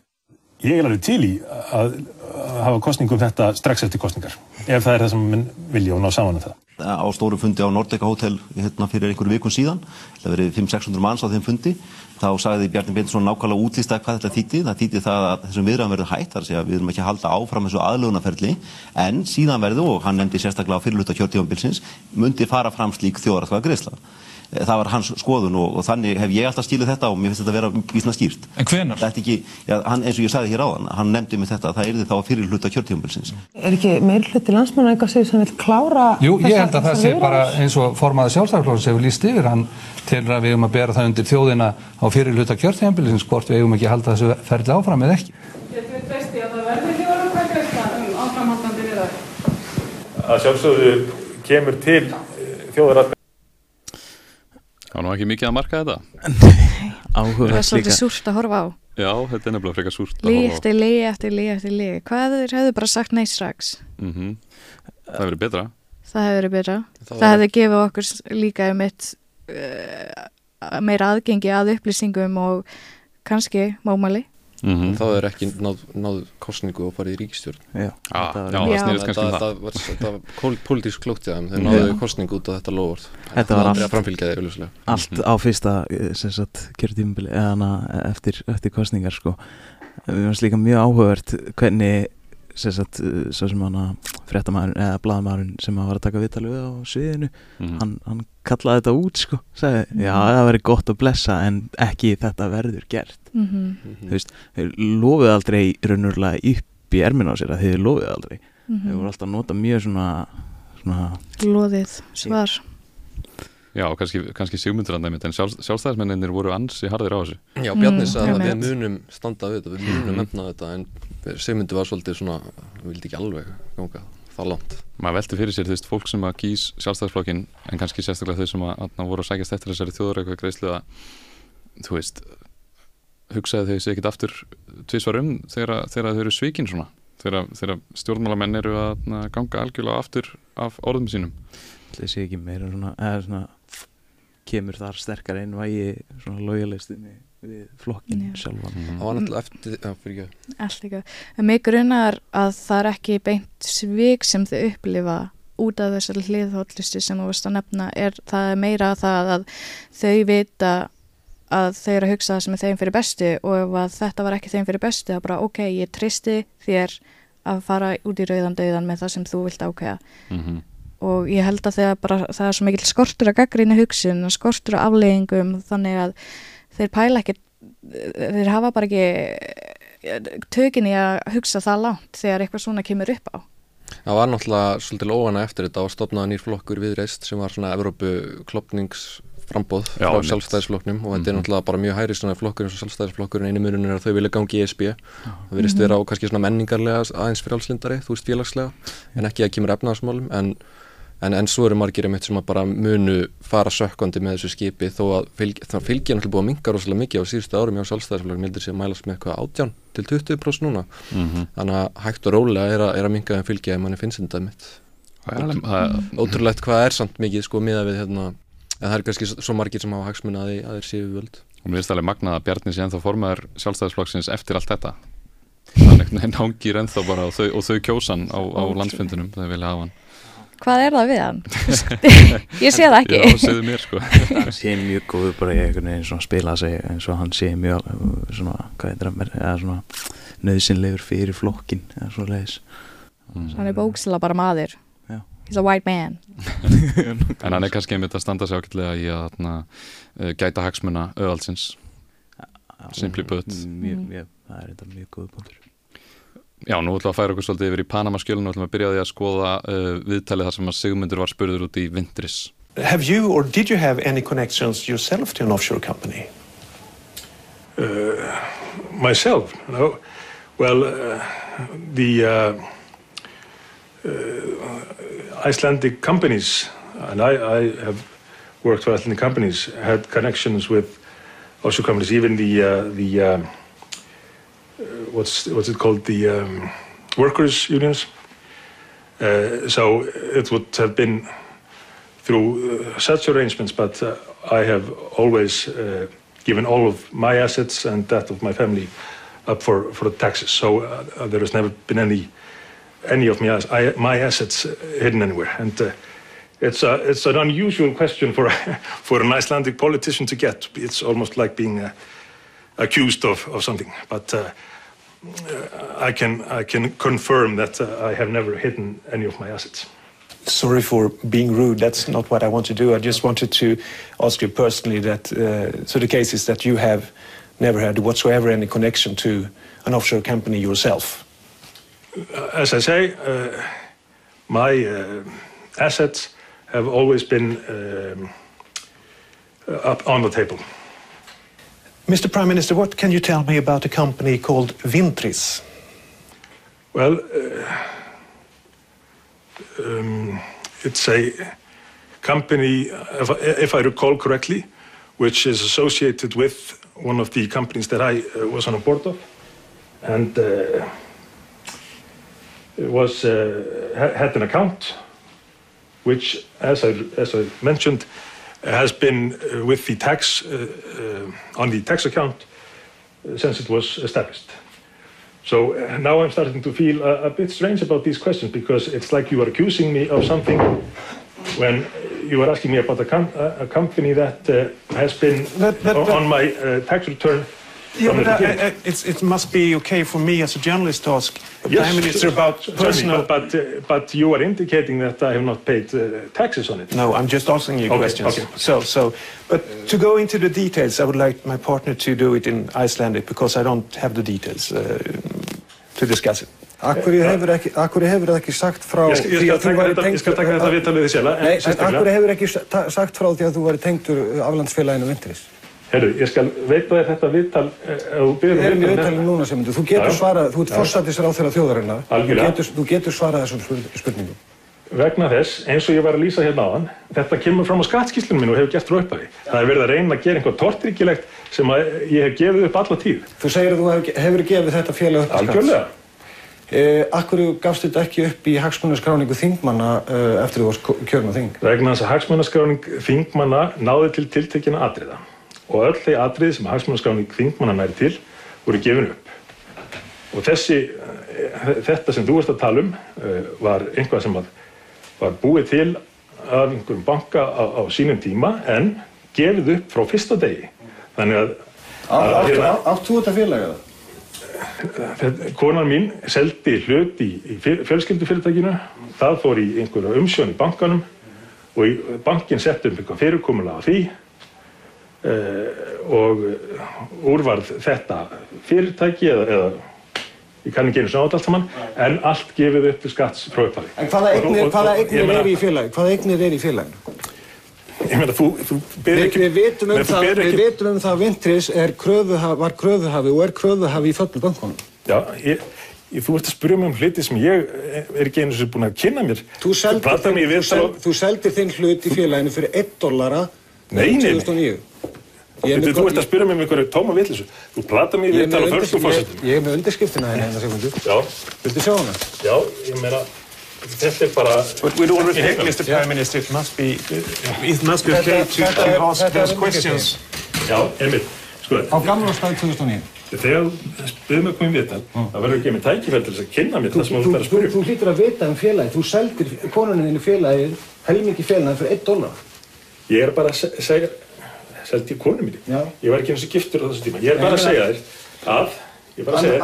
Speaker 29: Ég er alveg til í að, að hafa kostningum þetta strax eftir kostningar, ef það er það sem minn vilja og ná saman um það.
Speaker 21: Á stóru fundi á Nordeka Hotel hérna, fyrir einhverju vikun síðan, það verið 500-600 manns á þeim fundi, þá sagði Bjarni Beintsson nákvæmlega útlýsta hvað þetta þýtti. Það þýtti það að þessum viðræðum verður hætt, þar að við erum ekki að halda áfram þessu aðlögunarferli, en síðan verður, og hann nefndi sérstaklega á fyrirluta kjörtífambilsins, myndi fara fram slík þjóðaratkvæða greiðsla. Það var hans skoðun og, og þannig hef ég alltaf stíluð þetta og mér finnst þetta að vera vísna skýrt.
Speaker 29: En hvenar?
Speaker 21: Þetta ekki, já, hann, eins og ég sagði hér áðan, hann nefndi mig þetta að það yrði þá fyrir hluta kjörtífambilsins.
Speaker 30: Er ekki meir hluti landsmanna eitthvað sem sem vil klára
Speaker 31: Jú, ég held að það sé bara eins og formaður sjálfstæðarflóðs hefur líst yfir, hann telur að við eigum að bera það undir þjóðina á fyrir hluta kjörtíðanbilsins hvort við eigum ekki að halda þessu ferli áfram eða ekki.
Speaker 5: Að það um?
Speaker 28: Að sjálfsögðu kemur til þjóðaratkvæða
Speaker 4: Það var nú ekki mikið að marka þetta.
Speaker 12: Það er svolítið súrt að horfa á.
Speaker 4: Já, þetta er nefnilega frekar súrt að
Speaker 12: Lí
Speaker 4: horfa á.
Speaker 12: eftir lí eftir lí eftir lí. Hvað þeir hefðu bara sagt nei strax?
Speaker 4: Mhm. Það hefur verið betra.
Speaker 12: Það hefði verið betra.
Speaker 4: Það
Speaker 12: Það,
Speaker 4: var-
Speaker 12: hefði gefið okkur líka um eitt uh, meira aðgengi að upplýsingum og kannski mómali.
Speaker 32: Þá er ekki náð, náð kostningu og farið í ríkistjórn.
Speaker 11: Já,
Speaker 4: Ah,
Speaker 11: var-
Speaker 4: já, það kannski um
Speaker 32: það.
Speaker 4: það.
Speaker 32: var, það var pól- pólitísk klókt í þeim. Þeir
Speaker 11: Já.
Speaker 32: náðu kostningu út af þetta lofvort.
Speaker 11: Þetta var allt, allt á fyrsta eh, sem sagt, kjörtímabili eða hana eftir, eftir kostningar sko. Við varst líka mjög áhugavert hvernig sagt, uh, svo sem hann að fréttamaðurinn eða blaðamaðurinn sem að var að taka við á sviðinu
Speaker 4: Mhm.
Speaker 11: hann, hann kallaði þetta út sko sagði, já það verður gott að blessa en ekki þetta verður gert
Speaker 12: Mhm.
Speaker 11: þú veist, þeir lofuðu aldrei raunverulega upp í ermina á sér að þeir lofuðu aldrei
Speaker 12: Mhm.
Speaker 11: þeir voru alltaf að nota mjög svona, svona
Speaker 12: Loðið svar.
Speaker 4: Já, og kannski, kannski dæmið, en sjálf, sjálfstæðismenninir voru ansi harðir á þessu.
Speaker 13: Já, Bjarni
Speaker 12: Mm,
Speaker 13: sagði að við munum standa við þetta, við munum nefna þetta en Sigmundi var svolítið svona, við vildi ekki alveg ganga það langt.
Speaker 4: Maður velti fyrir sér, þú veist, fólk sem að kýs sjálfstæðisflokkin, en kannski sérstaklega þau sem að, að voru að sækjast eftir þessari þjóðureika greiðslu að, þú veist, hugsaði þau sig ekkit aftur tvisvar um þegar, þegar þau eru svíkin svona, þegar, þegar stjórnmálamenn eru að ganga algjörlega aftur af orðum sínum.
Speaker 11: Það sé ekki meira svona, eða svona kemur þar sterkar einn vægi svona lojalistinni við flokkin
Speaker 12: Já.
Speaker 11: sjálfan
Speaker 13: Það var náttúrulega eftir, já, fyrir ekki.
Speaker 12: Allt ekki. En mig grunar að það er ekki beint svik sem þau upplifa út af þessari hliðhóllisti sem þú veist að nefna er það er meira það að þau vita að þau eru að hugsa það sem er þeim fyrir bestu og ef að þetta var ekki þeim fyrir bestu þá bara ok, ég tristi þér að fara út í rauðan döðan með það sem þú vilt ákveða
Speaker 4: Mm
Speaker 12: og ég held að þegar bara það er svo mikil skortur að gaggrína hugsun og skortur að afleggingum þannig að þeir pæla ekki þeir hafa bara ekki tökin í að hugsa það langt þegar eitthvað svona kemur upp á
Speaker 13: Það var náttúrulega svolítið óana eftir þetta og stopnaði nýr flokkur viðreist sem var svona Evrópu klopningsframbóð frá
Speaker 4: einmitt.
Speaker 13: sjálfstæðisflokknum og þetta er
Speaker 4: Mhm.
Speaker 13: náttúrulega bara mjög hæri svona flokkur eins og sjálfstæðisflokkur einu munun er að þau vilja gangi í ESB það virðist vera á kannski svona menningarlega aðeins frjálslindari, þú veist félagslega en ekki að kemur efnaðasmálum en, en, en svo eru margir einmitt sem að bara munu fara sökkandi með þessu skipi þó að fylg, það fylgja náttúrulega búið að minka rosalega mikið á síðustu árum hjá sjálfstæðisflokknum heldur að mælast með eitthvað átján til 20% núna.
Speaker 4: Mhm.
Speaker 13: þannig að hægt og rólega er að, er að minka þeim fylgja ef manni finnst þetta mitt ótrúlegt hvað er samt mikið sko miða við hérna en það er kannski svo margir sem hafa hagsmuna að, þeir séu völd.
Speaker 4: Og mér finnst alveg magnað að Bjarni sé ennþá formaður sjálfstæðisflokksins eftir
Speaker 12: Hvað er það við hann? ég sé það ekki
Speaker 4: Já, segðu mér sko.
Speaker 11: hann sé mjög góður bara í einhvern veginn svona spila sig eins og hann sé mjög svona, hvað heitir það, eða svona nöðsynlegur fyrir flokkin eða svo leiðis
Speaker 12: hann er bókslega bara maður
Speaker 11: Já.
Speaker 12: he's a white man
Speaker 4: En hann er kannski einmitt að standa sig ákveðlega í að na, gæta hagsmuna öðalsins. Simply put.
Speaker 11: mjög,
Speaker 12: Mm.
Speaker 11: mjög, það er þetta mjög góð punktur
Speaker 4: Já, nú ætlum við að færa okkur svolítið yfir í Panama-skjölun og ætlum að byrja á því að skoða uh, viðtalið þar sem að Sigmundur var spurður út í Vindris.
Speaker 33: Have you or did you have any connections yourself to an offshore company?
Speaker 28: Uh, myself, no. Well, uh, the uh, uh, Icelandic companies, and I, I have worked for Icelandic companies, had connections with offshore companies. Even the uh, the what's what's it called? The um, workers' unions. Uh, so it would have been through uh, such arrangements, but uh, I have always given all of my assets and that of my family up for, for taxes. So there has never been any any of my, I, my assets hidden anywhere. And uh, it's, a, it's an unusual question for, for an Icelandic politician to get. It's almost like being uh, accused of, of something. But uh, uh, I, can, I can confirm that uh, I have never hidden any of my assets.
Speaker 33: Sorry for being rude. That's not what I want to do. I just wanted to ask you personally that. Uh, so the case is that you have never had whatsoever any connection to an offshore company yourself.
Speaker 28: As I say, uh, my uh, assets have always been um, up on the table.
Speaker 33: Mr. Prime Minister, what can you tell me about a company called Vintris?
Speaker 28: Well, uh, um, it's a company, if, I- if I recall correctly, which is associated with one of the companies that I uh, was on a board of, and uh, it was uh, ha- had an account, which, as I as I mentioned, has been uh, with the tax uh, uh, on the tax account since it was established. So now I'm starting to feel a, a bit strange about these questions because it's like you are accusing me of something when you are asking me about a, com- a company that uh, has been o-
Speaker 33: but-
Speaker 28: on my uh, tax return
Speaker 33: Yeah, but. I, it's, it must be okay for me as a journalist to ask the
Speaker 28: Yes,
Speaker 33: Prime Minister about personal...
Speaker 28: But, but, uh, but you are indicating that I have not paid uh, taxes on it.
Speaker 33: No, I'm just asking you
Speaker 28: Okay,
Speaker 33: questions.
Speaker 28: okay.
Speaker 33: So, so, but to go into the details, I would like my partner to do it in Icelandic because I don't have the details uh, to discuss it.
Speaker 18: Akkur hefur ekki, hefur það ekki sagt frá
Speaker 28: Ég skal- ég
Speaker 18: því
Speaker 28: skal
Speaker 18: að þú væri
Speaker 28: þetta- ég skal
Speaker 18: tengdur-
Speaker 28: taka þetta viðtal við þig sjálfa, en
Speaker 18: Nei, akkur hefur ekki sa- sagt frá því að þú væri tengdur aflandsfélaginu Vintris
Speaker 28: Herru, ég skal veita þér þetta viðtal eh, þú
Speaker 18: erum í viðtalinu núna sem þú getur svarað, þú ert
Speaker 28: Já.
Speaker 18: fórsættisráð þeirra þjóðarinnar þú getur, þú getur svarað þessum spurn- spurningum
Speaker 28: Vegna þess, eins og ég var að lýsa hérna áðan, þetta kemur fram á skattskýslunum minn og hefur gert frá upphafi. Það er verið að reyna að gera einhvað tortryggilegt sem að ég hef gefið upp alla tíð.
Speaker 18: Þú segir að þú hefur, hefur gefið þetta félag upp.
Speaker 28: Algjörlega.
Speaker 18: Eh, akkur gafst þetta ekki upp í hagsmunaskráningu þingmanna uh, eftir þú varst kjörn á þing?
Speaker 28: Vegna þess að hagsmunaskráning þingmanna náði til tiltekina atriða og öll þeir atrið sem hagsmunaskráning þingmanna næri til voru gefin upp. Og þessi, eh, þetta sem þú ert að tala um eh, var einhvað sem var búið til af einhverjum banka á, á sínum tíma en gefið upp frá fyrsta degi. Þannig að, að
Speaker 18: Átt þú þetta félag eða?
Speaker 28: Þetta- Konan mín seldi hlut í, í fyr- fjölskyldufyrirtækinu, það fór í einhverja umsjón í bankanum og bankin setti um eitthvað fyrirkomulega af því og úrvarð þetta fyrirtæki eða, eða ég kann ekki einu svona át allt saman, en allt gefið upp skatts frá upphafi.
Speaker 18: En hvaða eignir, hvaða eignir er í félagi? Hvaða eignir er í félaginu?
Speaker 28: Ég meina, þú, þú byrðir
Speaker 18: Við,
Speaker 28: ekki...
Speaker 18: við vitum um það, við vitum um það að Vintris er var kröfuhafi og er kröfuhafi í föllu bankunum.
Speaker 28: Já, ég, ég, þú ert að spyrja mig um hluti sem ég er ekki einu sem búin að kynna mér.
Speaker 18: Þú seldir þinn hlut í félaginu fyrir 1 dollara
Speaker 28: Nei, nei, nei.
Speaker 18: 2009. Ég er
Speaker 28: Þú
Speaker 18: með
Speaker 28: ert
Speaker 18: gott-
Speaker 28: að spyrja mig um einhverju tóma vitlisu. Þú plata mig í
Speaker 18: með
Speaker 28: og förstu
Speaker 18: undir-
Speaker 28: fórsetum.
Speaker 18: ég- er með undirskriftina hérna hérna sekundu.
Speaker 28: Já.
Speaker 18: Viltu sjá hana?
Speaker 28: Já, ég meina, þetta er bara...
Speaker 33: But with all
Speaker 28: Ekki
Speaker 33: respect,
Speaker 28: heima.
Speaker 33: Mr. Prime Minister, it must be, it must be okay to, to ask those questions.
Speaker 28: Já, einmitt. Sko,
Speaker 18: Á gamla stað 2009.
Speaker 28: þegar þú spyrir mig að koma í viðtal, það verður ekki með tækifæri til þess að kynna mér það sem þú
Speaker 18: Þú,
Speaker 28: ert að
Speaker 18: þú,
Speaker 28: spyrja um.
Speaker 18: þú hlýtur að vita um félagi. Þú seldir konunni þinni félagi, helmingi félagi fyrir 1 dollar.
Speaker 28: Ég er bara að se- segja, seldi ég konu.
Speaker 18: Já.
Speaker 28: Ég var ekki eins og giftur á þessu tíma. Ég er bara að segja þér að, ég er bara að segja þér,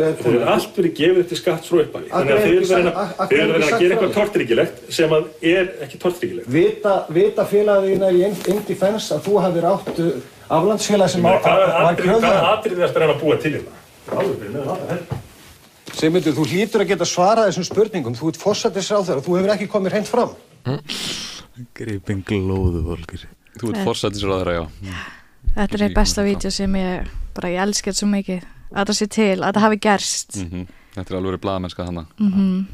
Speaker 18: er
Speaker 28: Þeir eru allt verið gefið til skatt frá upphafi.
Speaker 18: Af
Speaker 28: Þannig að
Speaker 18: er
Speaker 28: eru verið að,
Speaker 18: af
Speaker 28: þeir
Speaker 18: hverju
Speaker 28: eru
Speaker 18: er
Speaker 28: verið
Speaker 18: ekki
Speaker 28: að gera eitthvað tortryggilegt sem að er ekki tortryggilegt.
Speaker 18: Vita, vita félagina í in defense að þú hafðir átt uh, aflandsfélag sem var
Speaker 28: atrið- hvaða
Speaker 18: kröfuhafi?
Speaker 28: atrið er að reyna að búa til hérna?
Speaker 18: Sigmundur, þú hlýtur að geta svarað þessum spurningum. Þú ert fórsættisráðherra og þú hefur ekki komið hreint fram.
Speaker 11: Gripin glóðu volkur
Speaker 4: Þú ert
Speaker 12: Eh.
Speaker 4: forsættisráðara, já.
Speaker 12: Þetta er eitt besta vídeo sem ég bara, ég elskar svo mikið að það sé til, að það hafi gerst
Speaker 4: Mm Þetta er alveg verið blaðamennska þannig.
Speaker 12: Mhm.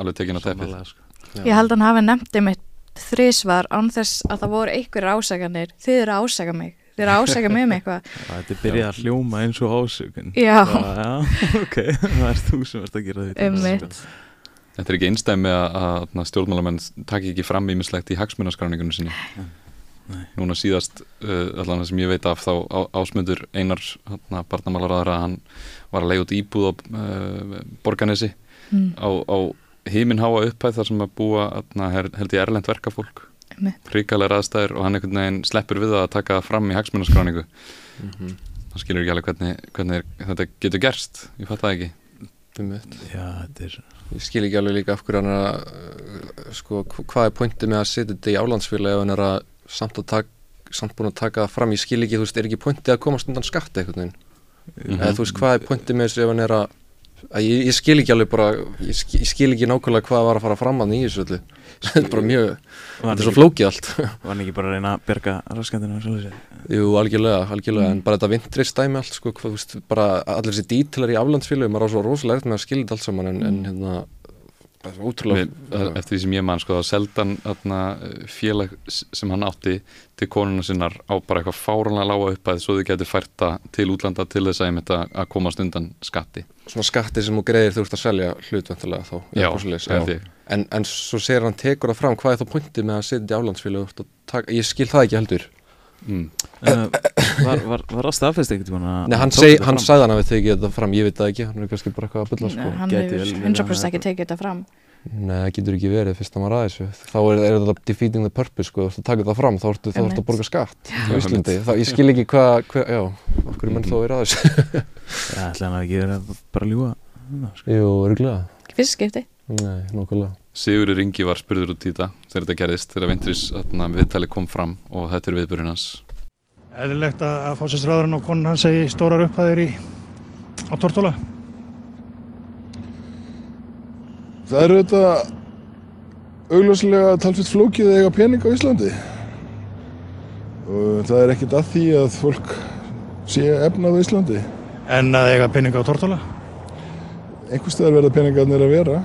Speaker 4: Alveg tekin á teppið.
Speaker 28: sko.
Speaker 12: Ég held að hann hafi nefndi mitt þrísvar án þess að það voru einhverjir ásakanir þið eru að ásaka mig, þið eru að ásaka mig um eitthvað
Speaker 11: Þetta er byrjað að hljóma eins og ásökun
Speaker 12: Já.
Speaker 11: Já, ok, það er þú sem ert að gera þetta
Speaker 12: Einmitt.
Speaker 4: Þetta er ekki einstæmi að, að, að stjórnmálamenn taki ekki fram ímislegt í hagsmunaskráningunum sinni. Núna síðast, uh, allan það sem ég veit af þá á, ásmundur Einar hérna, barnamálaráðara, hann var að leiða út íbúð á uh, Borganesi
Speaker 12: Mm.
Speaker 4: á, á heiminháa upphæð þar sem að búa hérna, her, held ég erlend verkafólk. Ríkalega aðstæður og hann einhvern veginn sleppur við að taka fram í hagsmunaskráningu.
Speaker 32: Mhm.
Speaker 4: hann skilur ekki alveg hvernig, hvernig þetta getur gerst, ég fatt það ekki.
Speaker 11: Já, þetta er
Speaker 32: Ég skil ekki alveg líka af hverju hann er að uh, sko, hv- hvað er pointið með að setja þetta í álandsfélagi ef hann er að samt, að samt búin að taka fram, ég skil ekki, þú veist, er ekki pointið að komast undan skatt eitthvað veginn?
Speaker 11: Mhm.
Speaker 32: eða þú veist, hvað er pointið með þessu ef hann er að, að ég, ég skil ekki alveg bara ég skil, ég skil ekki nákvæmlega hvað var að fara fram að nýjus öllu þetta er bara mjög, þetta er svo flókið allt.
Speaker 11: Var hann ekki bara að reyna að berga raskandina
Speaker 32: Jú, algjörlega, algjörlega,
Speaker 11: Mm.
Speaker 32: en bara þetta vintrist dæmi allt, sko, hvað, þú veist, bara allir þessi dítilar í aflandsfélögum, maður á svo rosalega eftir með að skilja þetta allt saman, en, en hérna, svo ótrúlega,
Speaker 4: Við, eftir því sem ég man sko þá seldan atna, félag s- sem hann átti til konuna sinnar á bara eitthvað fáranlega lága uppæð svo þau getur færta til útlanda til þess að, einmitt að, að komast undan skatti.
Speaker 32: Svona skatti sem þú greiðir þú ert að selja hlutvendalega þá,
Speaker 4: Já, held ég.
Speaker 32: En, en svo segir hann tekur það fram, hvað er þá pointið með að setja þetta í aflandsfélög, ég skil það ekki heldur.
Speaker 4: Mm.
Speaker 11: uh, Var, var, var það staðfest ekkert
Speaker 32: Nei, hann, seg, hann sagði hann að við tekið þetta fram, ég veit það ekki, hann er kannski bara eitthvað að bylla sko.
Speaker 12: hann hefur 100% ekki tekið þetta fram
Speaker 13: Nei, það getur ekki verið fyrst að maður að þessu. Þá er, er þetta defeating the purpose, sko. Þú ert að taka það fram, þá ertu, þá ertu að borga skatt á Íslandi. Þá, ég skil ekki hvað, hva, já, okkur er menn þá að vera að þessu.
Speaker 11: Já, ætla hann að ekki vera bara að ljúa.
Speaker 13: Jú, örgulega.
Speaker 12: Fyrst skipti.
Speaker 13: Nei, nokkulega.
Speaker 4: Sigurður Ingi var spurður út í þetta þegar þetta gerðist, þegar Ventris viðtali kom fram og þetta er viðburinn hans.
Speaker 34: Eðlilegt að, að fósinsræðurinn og konan hans segi stórar upphæðir í, á Tortóla?
Speaker 35: Það eru þetta augljóslega talfitt flókið að eiga pening á Íslandi og það er ekkert að því að fólk sé efnað á Íslandi.
Speaker 34: En að eiga pening á Tortóla?
Speaker 35: Einhvers staðar verða peningarnir að vera.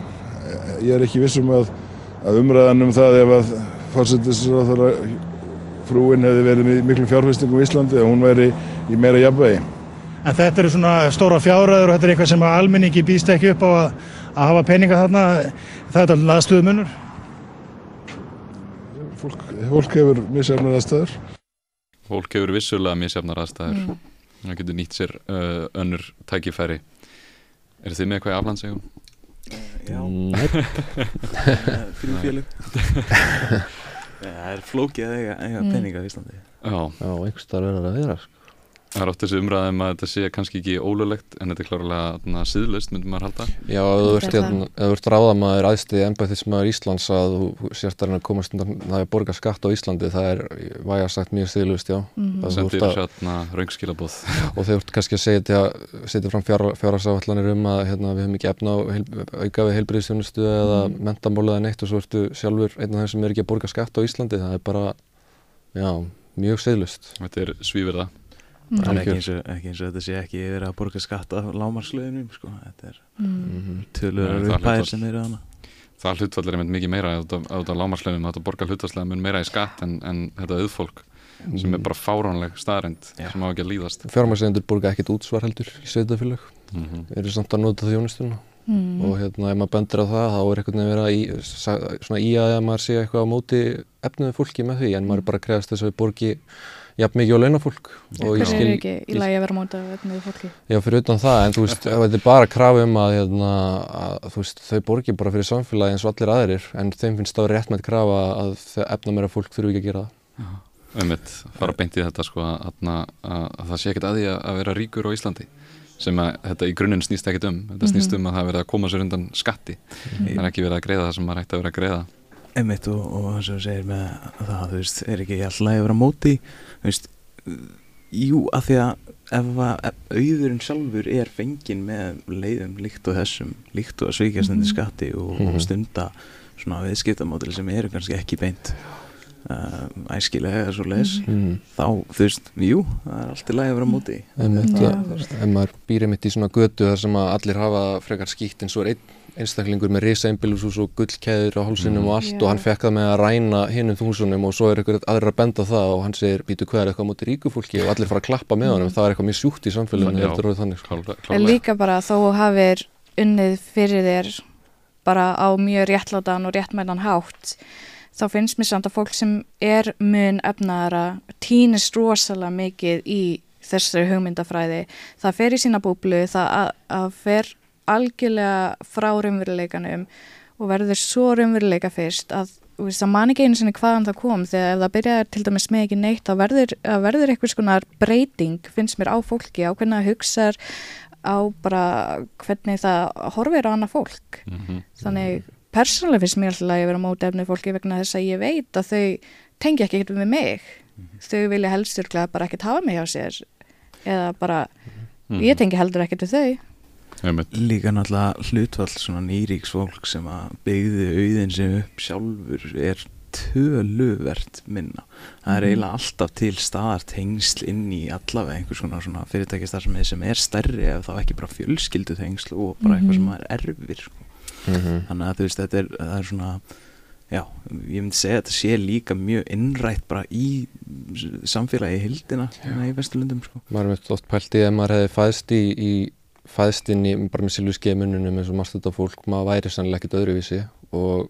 Speaker 35: Ég er ekki vissum að, að umræðan um það ef að fórsetisráþara frúin hefði verið með miklum fjárfestingum í Íslandi og hún væri í meira jafnvegi.
Speaker 34: En þetta eru svona stóra fjárræður og þetta er eitthvað sem almenningi býst ekki upp á að, að hafa peninga þarna. Það er alveg aðstöðu munur.
Speaker 35: Fólk, fólk hefur misjafnar aðstæður.
Speaker 4: Fólk hefur vissulega misjafnar aðstæður. Mm. Það getur nýtt sér uh, önnur tækifæri. Er þið með eitthvað í aflandsegum?
Speaker 11: Já. Fyrir fjölum. Það er flókið að eiga, eiga peninga í Íslandi.
Speaker 4: Já.
Speaker 13: Já, einhvers staðar verður að vera, sko.
Speaker 4: Það er oft þessi umræðum að þetta sé kannski ekki ólulegt en þetta er klárlega síðlust, myndum maður halda.
Speaker 13: Já, ef þú ert, hérna, ert ráðamaður aðstíði ennbæðismæður Íslands að þú sért að komast undan það er borga skatt á Íslandi, það er væga sagt mjög síðlust, já.
Speaker 4: Mm -hmm. Það sendir sérna raungskilabóð.
Speaker 13: Og þau ert kannski að segja, setja fram fjárhagsáallanir um að hérna, við höfum ekki efna á auka við heilbriðstjónustu eða mm. mentamálið eða neitt og svo ertu sjálfur einn af þeim sem er ekki að borga skatt á Íslandi, það er
Speaker 4: svífirða.
Speaker 11: Það er ekki eins, og, ekki eins og þetta sé ekki verið að borga skatt af lámarslöðunum sko. þetta er mm. tölur uppæðir sem eru hana
Speaker 4: Það hlutfall er einmitt mikið meira á þetta lámarslöðunum þetta borgar hlutfallslega mun meira í skatt en, en þetta auðfólk mm. sem er bara fáránleg staðrind ja. sem á ekki að líðast
Speaker 13: Fjármæslegendur borga ekkit útsvar heldur í sveitafélag mm -hmm. eru samt að nota þjónustuna mm. og hérna ef maður bendur á það þá er einhvern veginn að í, svona í að maður sé eitthvað á móti efnuðu fólki með því en maður er bara að jafn mikið á launafólk
Speaker 12: Hvað er ekki í lagi að vera móta með fólki?
Speaker 13: Já, fyrir utan það, en þú veist, þetta er bara krafi um að, hérna, að veist, þau borgir bara fyrir samfélagi eins og allir aðrir en þeim finnst það rétt með krafa að efna meira fólk þurfu ekki að gera það.
Speaker 4: Ummitt, fara beint í þetta sko að, að, að það sé ekkert að því að vera ríkur á Íslandi sem að þetta í grunninn snýst ekkert um. Þetta snýst um að það verða að koma sér undan skatti. Það er ekki verið að greiða það sem maður ætti að vera að greiða.
Speaker 11: Einmitt og, og veist, að jú, af því að ef að auðurinn sjálfur er fengin með leiðum líkt og þessum, líkt og að svíkja stundi skatti og, mm -hmm. stunda svona viðskiptamódili sem eru kannski ekki beint uh, æskilega eða svo leiðis, mm -hmm. þá, þú veist, jú, það er alltaf læg að vera móti.
Speaker 13: Ef maður býrið mitt í svona götu þar sem að allir hafa frekar skýtt eins og er einn einstaklingur með risa einbílushús og gullkeður á hálsinum mm. og allt yeah. og hann fekk það með að ræna hinnum þúsunum og svo er eitthvað aðra að benda það og hann segir býtu hvað er eitthvað mútið ríkufólki og allir fara að klappa með honum, mm. það er eitthvað mjög sjúkt í samfélaginu eftir orðið þannig.
Speaker 12: En líka bara þó hafið unnið fyrir þér bara á mjög réttlátan og réttmælan hátt þá finnst mér samt að fólk sem er mun efnaðara týnist rosalega mikið í þessari hugmyndafræði það fer í sína búblu, það að, að fer algjörlega frá raunveruleikanum og verður svo raunveruleika fyrst að það man ekki einu sinni hvaðan það kom þegar ef það byrjaði til dæmis með ekki neitt þá verður, verður eitthvað svona breyting finnst mér á fólki, á hvernig það hugsa á bara hvernig það horfir á annað fólk mm -hmm. þannig persónulega finnst mér alltaf að ég vera móti efni fólki vegna þess að ég veit að þau tengja ekki eitthvað með mig mm -hmm. þau vilja helst bara ekkert hafa mig á sér eða bara mm -hmm. ég tengi heldur ekkert við þau
Speaker 11: Líka náttúrulega hlutvall svona nýríks fólk sem að byggði auðin sem upp sjálfur er töluvert minna. Það er mhm. eiginlega alltaf til staðar tengsl inn í allavega einhvers konar svona fyrirtækistar sem er stærri ef þá ekki bara fjölskyldu tengsl og bara eitthvað sem mhm. er erfir. Sko. Mm -hmm. Þannig að þú veist þetta er, er svona, já, ég myndi segja að þetta sé líka mjög innrætt bara í samfélagi hildina hérna í Vesturlundum. Sko.
Speaker 13: Maður mjög oft pælt í að maður hefði fæðst í, í fæðst inn í bara með silvíski mununum eins og marst þetta fólk, maður væri sannlega ekkit öðruvísi og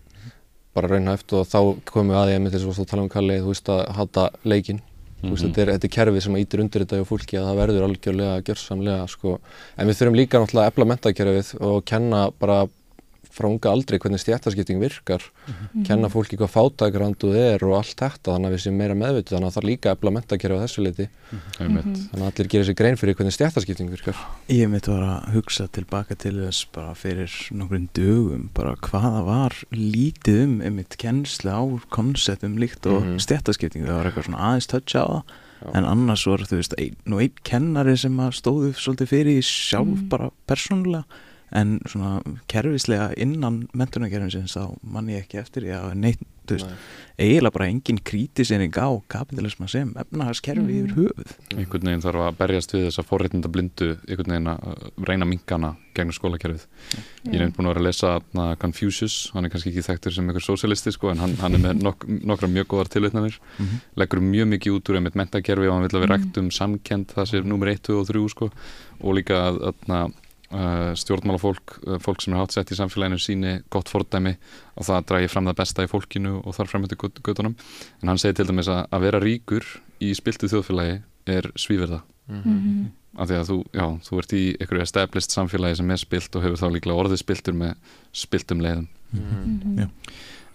Speaker 13: bara raunhæft og þá komum við aðeins með þess að þú tala um Kalli, þú veist að hata leikin mm -hmm. þetta, er, þetta er kerfið sem ítir undir þetta hjá fólki að það verður algjörlega gjörsamlega sko. en við þurfum líka náttúrulega að efla mentakerfið og kenna bara frá unga aldrei hvernig stjættaskipting virkar
Speaker 12: Mhm.
Speaker 13: kenna fólki hvað fátækranduð er og allt þetta þannig að við séum meira meðvitið þannig að það er líka efla mentakerfi á þessu leiti
Speaker 4: Einmitt.
Speaker 12: Mhm.
Speaker 13: þannig að allir gerir sér grein fyrir hvernig stjættaskipting virkar
Speaker 11: Ég mitt var að hugsa tilbaka til þess bara fyrir nokkrum dögum bara hvaða var lítið um einmitt kennslu á konseptum líkt og mm
Speaker 13: Mhm.
Speaker 11: stjættaskipting það var eitthvað svona aðeins touch á það en annars voru þú veist ein, nú einn kennari sem að stóðu svolítið fyrir sjálf
Speaker 12: Mhm.
Speaker 11: bara persónulega en svona kerfislega innan mentunarkerfinsins þá mann ég ekki eftir því að neitt, þú veist, eiginlega bara engin krítiseining á kapitalisma sem efnahagskerfi
Speaker 12: Mhm.
Speaker 11: yfir höfuð
Speaker 4: einhvern veginn þarf að berjast við þessa forréttinda blindu einhvern veginn að reyna minkana gegnum skólakerfið ég er einnig búin að vera að lesa na, Confucius, hann er kannski ekki þekktur sem einhver sósialisti sko, en hann, hann er með nok nokkra mjög góðar tilvitnanir
Speaker 11: Mhm.
Speaker 4: leggur mjög mikið út úr einmitt mentakerfi og hann vil að við
Speaker 12: Mhm.
Speaker 4: ræktum samkend það sé nummer 1, 2 og 3 sko, og líka að, að na, stjórnmálafólk uh, fólk sem er hátt sett í samfélaginu síni gott fordæmi og það dragi fram það besta í fólkinu og þar fram eftir göttunum en hann segir til dæmis að, að vera ríkur í spiltu þjóðfélagi er svíverða
Speaker 12: Mhm.
Speaker 4: af því að þú, já, þú ert í einhverju established samfélagi sem er spilt og hefur þá líklega orðið spiltur með spiltum leiðum
Speaker 12: Mhm.
Speaker 11: Já.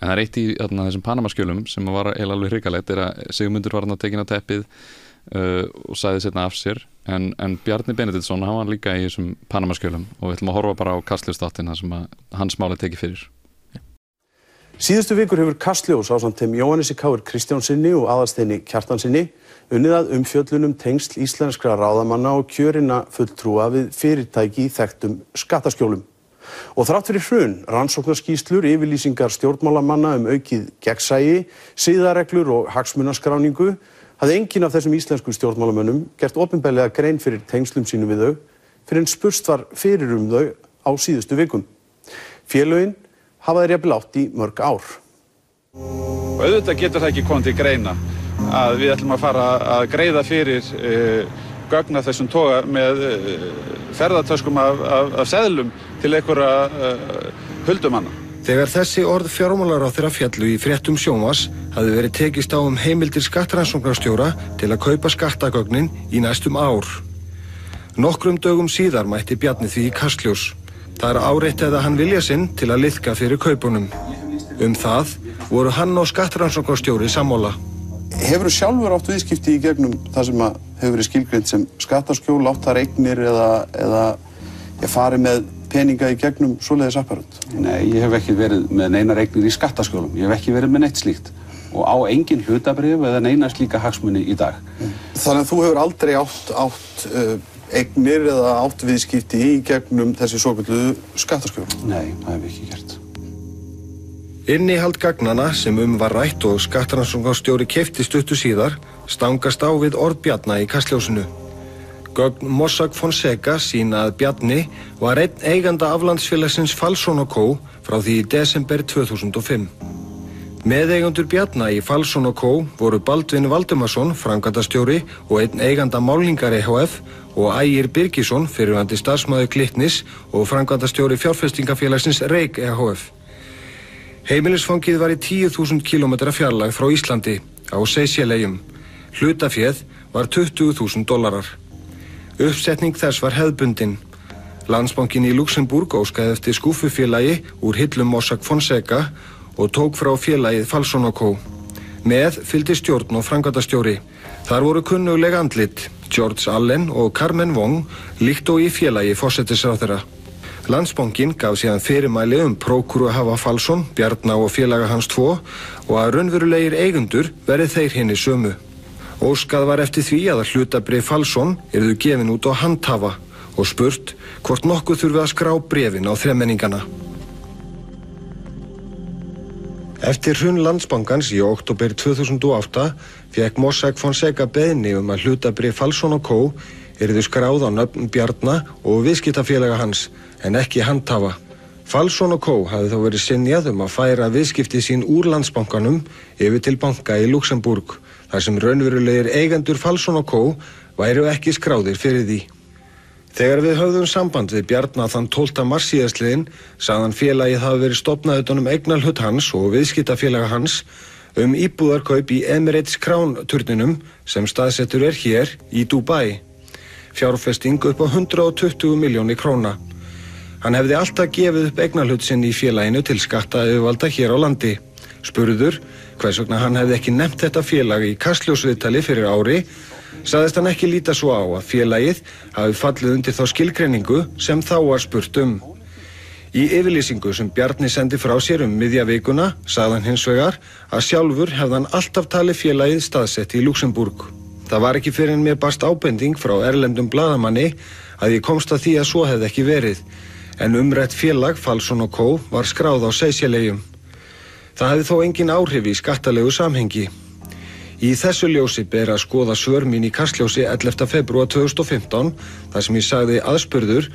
Speaker 4: en það er eitt í þarna, þessum Panamaskjölum sem var eiginlega alveg hrikalegt er að Sigmundur var hann að tekin á teppið uh, og sæði setna af sér en, en Bjarni Benediktsson, hann var líka í þessum Panamaskjölum og við ætlum að horfa bara á kastlustáttin sem hans máli tekið fyrir
Speaker 36: Síðustu vikur hefur Kastljós ásamt þeim Jóhannessi Káur Kristjánsinni og aðalsteini Kjartansinni unnið að umfjöllunum tengsl íslenskra ráðamanna og kjörina fulltrúa við fyrirtæki í þekktum skattaskjólum. Og þrátt fyrir hrun, rannsóknarskýslur, yfirlýsingar stjórnmálamanna um aukið gegnsægi, síðareglur og hagsmunaskráningu hafði engin af þessum íslensku stjórnmálamönnum gert ofinbeglega grein fyrir tengslum sínu við þau fyrir en spurst var fyrir um þau á síðustu vikum. Félögin hafa þeir jafnvel átt í mörg ár.
Speaker 1: Auðvitað getur það ekki komið til greina að við ætlum að fara að greiða fyrir uh, gögna þessum toga með uh, ferðartöskum af, af, af seðlum til einhverja uh, huldumanna.
Speaker 18: Þegar þessi orð fjármálar á þeirra fjallu í fréttum sjónvas hafði verið tekist á um heimildir skattrannsóknarstjóra til að kaupa skattagögnin í næstum ár. Nokkrum dögum síðar mætti Bjarni því í kastljós. Það er áreitt eða hann vilja sinn til að liðka fyrir kaupunum. Um það voru hann og skattrannsóknarstjóri sammála.
Speaker 36: Hefur þú sjálfur átt viðskipti í gegnum það sem hefur verið skilgreint sem skattaskjól, átt þar eignir eða, eða ég fari með peninga í gegnum svoleiðis apparönd?
Speaker 37: Nei, ég hef ekki verið með neinar eignir í skattaskjólum. Ég hef ekki verið með neitt slíkt og á engin hlutabrif eða neina slíka hagsmunni í dag.
Speaker 36: Þannig að þú hefur aldrei átt, átt uh, eignir eða átt viðskipti í gegnum þessi svokvöldu skattaskjól?
Speaker 37: Nei, það hef ég ekki gert.
Speaker 18: Innihald gagnana sem um var rætt og skattrannsóknarstjóri kefti stuttu síðar stangast á við orð Bjarna í kastljósinu. Gögn Mossack Fonseca sína að Bjarni var einn eiganda aflandsfélagsins Falsson Co. frá því í desember 2005. Meðeigandur Bjarna í Falsson Co. voru Baldvin Valdimarsson, frangatastjóri og einn eiganda Málningar EHF og Ægir Birgisson, fyrirvandi starfsmæðu Klittnis og frangatastjóri fjárfestingafélagsins Reik EHF. Heimilisfangið var í 10.000 km fjarlag frá Íslandi á Seychelleyjum. Hlutaféð var 20.000 dólarar. Uppsetning þess var hefðbundin. Landsbankin í Luxemburg óskaði eftir skúfufélagi úr hillum Mossack Fonseca og tók frá félagið Falsson Co. Með fylgdi stjórn og frangatastjóri. Þar voru kunnuglega andlit, George Allen og Carmen Wong, líkt og í félagi fósettisráþara. Landsbankin gaf síðan fyrirmæli um prókuru hafa Falsson, Bjarná og félaga hans tvo og að raunverulegir eigundur verið þeir henni sömu. Óskað var eftir því að hlutabrið Falsson eruðu gefin út á handhafa og spurt hvort nokkuð þurfi að skrá brefin á þremmenningana. Eftir hrun landsbankans í oktober 2008 fekk Mossack Fonseca beðni um að hlutabrið Falsson og Co. eruðu skráð á nöfn Bjarna og viðskiptafélaga hans en ekki handhafa. Falsson og Co. hafði þá verið sinjað um að færa viðskipti sín úr landsbankanum yfir til banka í Luxemburg þar sem raunverulegir eigendur Falsson og Co. væru ekki skráðir fyrir því. Þegar við höfðum samband við Bjarnar þann 12. mars síðastliðin sagðan félagið hafi verið stopnað utan um eignalhut hans og viðskiptafélaga hans um íbúðarkaup í Emirates Crown turninum sem staðsettur er hér í Dubai. Fjárfesting upp á 120 miljóni króna. Hann hefði alltaf gefið upp eignarhlut sinn í félaginu til skatta auðvalda hér á landi. Spurður, hvers vegna hann hefði ekki nefnt þetta félag í kastljósviðtali fyrir ári, saðist hann ekki líta svo á að félagið hafi fallið undir þá skilgreiningu sem þá var spurt um. Í yfirlýsingu sem Bjarni sendi frá sér um miðja vikuna sagði hann hins vegar að sjálfur hefði hann alltaf talið félagið staðsett í Luxemburg. Það var ekki fyrir en mér barst ábending frá erlendum bladamanni að ég komst að því að svo hefði ekki verið en umrætt félag Falsson og Kó var skráð á Seysilegjum. Það hefði þó engin áhrif í skattalegu samhengi. Í þessu ljósi ber að skoða svör mín í kastljósi 11. februar 2015 þar sem ég sagði aðspurður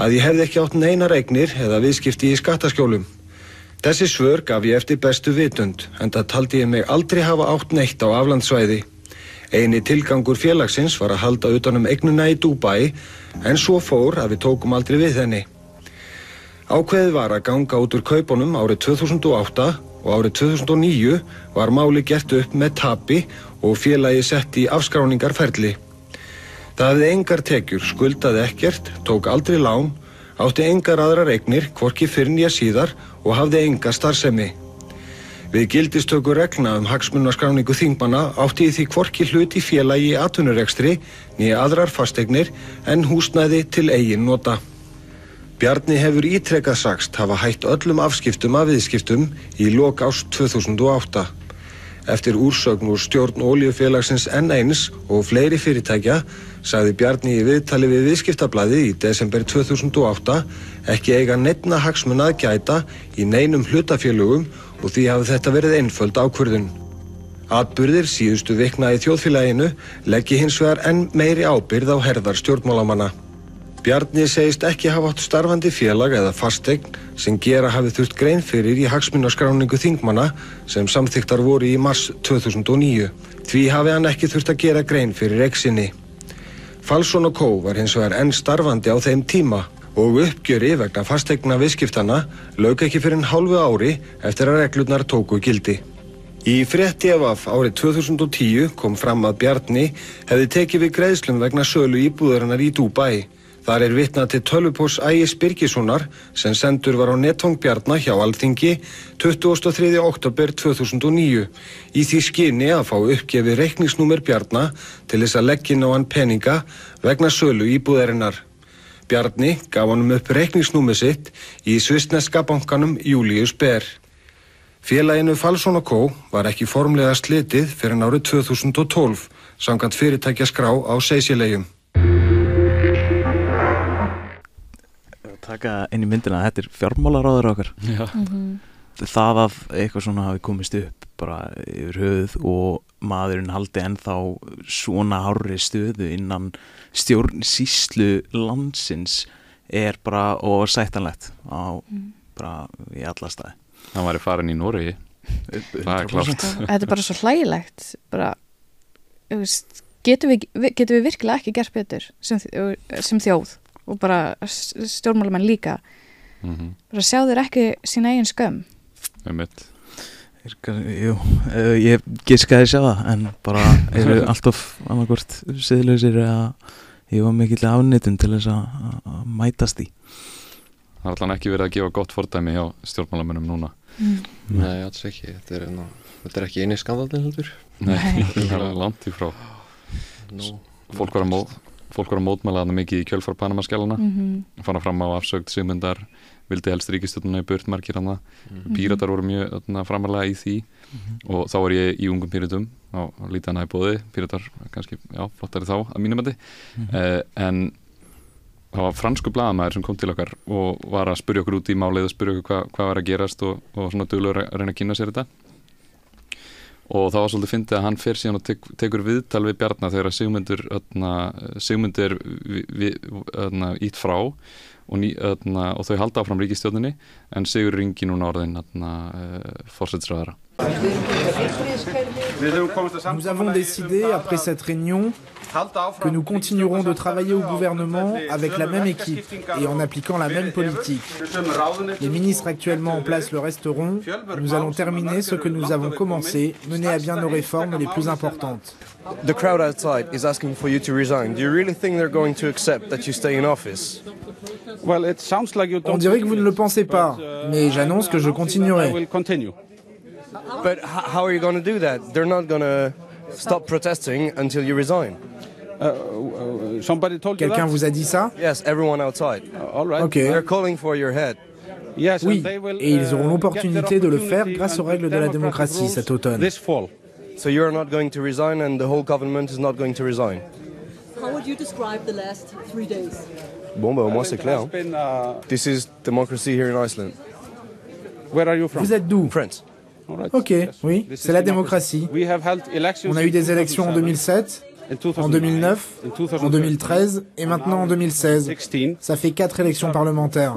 Speaker 18: að ég hefði ekki átt neina regnir eða viðskipti í skattaskjólum. Þessi svör gaf ég eftir bestu vitund en það taldi ég mig aldrei hafa átt neitt á aflandsvæði. Eini tilgangur félagsins var að halda utanum eignuna í Dubai en svo fór að við tókum aldrei við henni. Ákveðið var að ganga út úr kaupunum árið 2008 og árið 2009 var máli gert upp með tapi og félagi sett í afskráningarferli. Það hefði engar tekjur, skuldaði ekkert, tók aldrei lán, átti engar aðrar eignir, hvorki fyrir nýja síðar og hafði enga starfsemi. Við gildistöku regna um hagsmunarskráningu þingmanna átti því hvorki hluti félagi í atvinnurekstri nýja aðrar fasteignir en húsnæði til eigin nota. Bjarni hefur ítrekkað sagst hafa hætt öllum afskiptum af viðskiptum í lok ást 2008. Eftir úrsögn úr stjórn Óliufélagsins N1 og fleiri fyrirtækja sagði Bjarni í viðtali við viðskiptablaði í desember 2008 ekki eiga nefna hagsmun að gæta í neinum hlutafélögum og því hafi þetta verið einföld ákvörðun. Atburðir síðustu vikna í þjóðfélaginu leggji hins vegar enn meiri ábyrð á herðar stjórnmálamanna. Bjarni segist ekki hafa átt starfandi félag eða fastegn sem gera hafi þurft grein fyrir í hagsmunarskráningu þingmanna sem samþyktar voru í mars 2009. Því hafi hann ekki þurft að gera grein fyrir eksinni. Falsson og Kó var hins vegar enn starfandi á þeim tíma og uppgjöri vegna fastegna viðskiptana lauk ekki fyrir en hálfu ári eftir að reglurnar tóku gildi. Í frétti af árið 2010 kom fram að Bjarni hefði tekið við greiðslum vegna sölu íbúðarinnar í Dubai. Þar er vitnað til tölvupós Ægis Birgissonar sem sendur var á netfang Bjarnar hjá Alþingi 23. oktober 2009 í því skyni að fá uppgefið reikningsnúmer Bjarnar til þess að leggja inn á hann peninga vegna sölu íbúðarinnar. Bjarni gaf hann upp reikningsnúmer sitt í svistneska bankanum Július Ber. Félaginu Falsson Kó var ekki formlega slitið fyrir árið 2012 samkant fyrirtækja skrá á Seysilegjum.
Speaker 11: Taka inn í myndina að þetta er fjármálaráður okkar.
Speaker 4: Mm
Speaker 12: -hmm.
Speaker 11: það að eitthvað svona hafi komist upp bara yfir höfuð og maðurinn haldi ennþá svona hárri stöðu innan stjórn síslu landsins er bara og sættanlegt á mm. bara í alla staði.
Speaker 4: Hann var í farin í Nóri það er klart
Speaker 12: þetta er bara svo hlægilegt bara getum við, getum við virkilega ekki gert betur sem, sem þjóð og bara stjórnmálumenn líka.
Speaker 4: Mm -hmm.
Speaker 12: bara sjá þeir ekki sína eigin skömm.
Speaker 4: Um mitt
Speaker 11: Jú, ég giskaði sjá það en bara eru alltaf annarkort siðlausir að ég var mikill afnitun til þess að mætast í.
Speaker 4: Það er alltaf ekki verið að gefa gott fordæmi hjá stjórnmálamennum núna.
Speaker 12: Mm.
Speaker 13: Nei, alls ekki. Þetta er, ná, þetta er ekki eini skandaldin heldur.
Speaker 4: Nei, það er langt í frá.
Speaker 13: No,
Speaker 4: Fólk var að móð fólk var að mótmæla þarna mikið í kjölfar Panamaskjálana
Speaker 12: mm -hmm.
Speaker 4: fann að fram á afsögd Sigmundar vildi helst ríkistölduna í burt margir hann mm -hmm. píratar voru mjög framalega í því. Mm -hmm. og þá var ég í ungum píratum á hann aðeins bóði píratar kannski, já, flottari þá að mínum að þið eh, en það var fransku blagamæður sem kom til okkar og var að spurja okkur út í málið og spurja okkur hva, hvað var að gerast og, og svona duglega að reyna að kynna sér þetta og það var svolítið fyndið að hann fer síðan og tek, tekur viðtal við Bjarnar þegar Sigmundur öðna, Sigmundur ítt frá og, ný, öðna, og þau halda áfram ríkistjóðinni en Sigur ringi núna orðin uh, fórsætsræðara
Speaker 38: Nous avons décidé après cette réunion que nous continuerons de travailler au gouvernement avec la même équipe et en appliquant la même politique. Les ministres actuellement en place le resteront. Nous allons terminer ce que nous avons commencé, mener à bien nos réformes les plus importantes.
Speaker 39: The crowd outside is asking for you to resign. Do you really think they're going to accept that you stay in office?
Speaker 38: On dirait que vous ne le pensez pas, mais j'annonce que je continuerai.
Speaker 39: But h- how are you going to do that? They're not going to stop protesting until you resign.
Speaker 38: Quelqu'un vous a dit ça?
Speaker 39: Yes, everyone outside.
Speaker 38: Ok.
Speaker 39: They're calling for your head.
Speaker 38: Oui, et ils auront l'opportunité de le faire grâce aux règles de la démocratie cet automne.
Speaker 39: So you're not going to resign and the whole government is not going to resign?
Speaker 40: How would you describe the last three days?
Speaker 39: Bon, bah, au moins c'est clair. hein. This is democracy here in Iceland.
Speaker 1: Where are you from?
Speaker 38: Vous êtes d'où?
Speaker 39: France.
Speaker 38: Ok, oui, c'est la démocratie. On a eu des élections en 2007, en 2009, en 2013 et maintenant en 2016. Ça fait quatre élections parlementaires.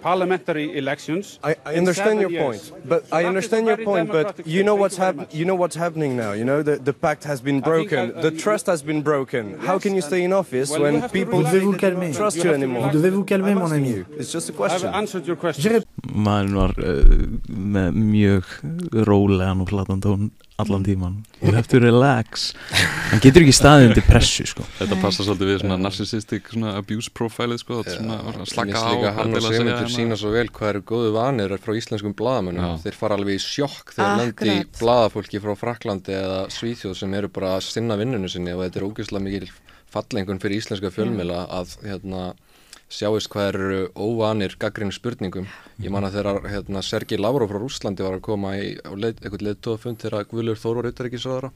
Speaker 1: Parliamentary elections.
Speaker 39: I, I understand your point, but I understand your point. But you know what's hap- You know what's happening now. You know? The the pact has been broken. The trust has been broken. How can you stay in office when people
Speaker 38: devez vous calmer?
Speaker 39: trust you anymore?
Speaker 38: Vous devez vous calmer, mon ami?
Speaker 39: It's just a question.
Speaker 11: maður var uh, með mjög rólegan og flatan tón allan tíman you have to relax. Hann getur ekki staðið undir pressu sko.
Speaker 4: Þetta passar svolítið við svona narcissistic svona abuse profilið sko, þetta er svona slaka á
Speaker 13: líka hann og Sigmundur sína svo vel hvað eru góðu vanir frá íslenskum blaðamönnum. Þeir fara alveg í sjokk þegar lendi
Speaker 12: Akkurat.
Speaker 13: blaðafólki frá Fraklandi eða Svíþjóð sem eru bara að sinna vinnunum sinni og þetta er ógeðslega mikil fallengun fyrir íslenska fjölmila að hérna sjáist hvað eru óvanir gaggrinu spurningum. Ég man að þegar hérna, Sergi Lavrov frá Rúslandi var að koma í leið, eitthvað leittóðfund þegar Guðlur Þór var utanríkisraðara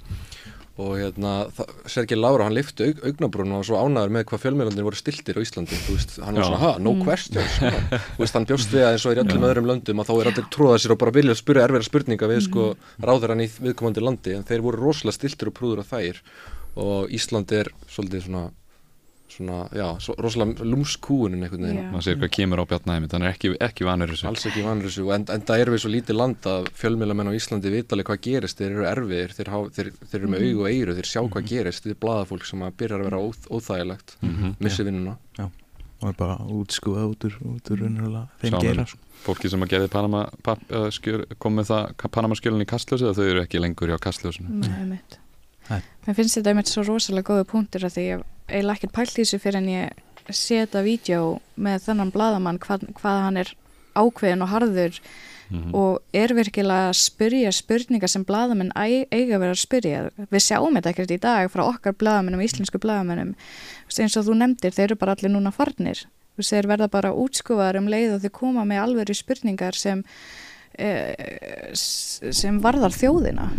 Speaker 13: og hérna, Sergei Lavrov hann lifti aug, augnabrún og var svo ánæður með hvað fjölmiðlandir voru stiltir á Íslandi. Þú veist, hann var svona, ha, no
Speaker 4: Mm.
Speaker 13: questions mm. þú veist, hann bjóst við að eins og er í öllum öðrum löndum að þá er allir tróðað sér og bara vilja spyrja erfiðra spurninga við sko ráður hann í viðkomandi landi en þeir voru rosalega stiltir og prúður að þær. Og Ísland er svolítið svona svona, já, svo, rosalega lúmskúunin einhvern veginn
Speaker 4: maður sér hvað kemur á bjarnæmi þannig er ekki, ekki vanur þessu
Speaker 13: alls ekki vanur þessu og en, enda erum við svo lítið land að fjölmiðlamenn á Íslandi vitalega hvað gerist þeir eru erfiðir, þeir, þeir, þeir eru með
Speaker 11: Mhm.
Speaker 13: augu og eyru, þeir sjá hvað gerist þetta er blaðafólk sem að byrjar að vera óþ, óþægilegt
Speaker 4: Mhm.
Speaker 13: missi
Speaker 11: Já.
Speaker 13: vinnuna
Speaker 11: Já. og er bara útskúða út úr, út úr raunverulega þeim geira
Speaker 4: við fólki sem að gerði Panama, pap, uh, skjör, kom með það Panama skjölun í kastljósi þau eru ekki lengur hjá kastljósinu
Speaker 12: Nei, einmitt. Mér finnst þetta einmitt svo rosalega góða punktur að því hef eiginlega ekkert pælt í þessu fyrir en ég sé þetta vídeo með þennan bladamann hvað, hvað hann er ákveðin og harður
Speaker 4: Mhm.
Speaker 12: og er virkilega að spyrja spurningar sem bladamenn eiga vera að spyrja. Við sjáum þetta ekkert í dag frá okkar bladamennum, íslensku bladamennum eins og þú nefndir, þeir eru bara allir núna farnir. Þeir verða bara útskúfaðar um leið og þeir koma með alveg spurningar sem eh, sem varðar þjóðina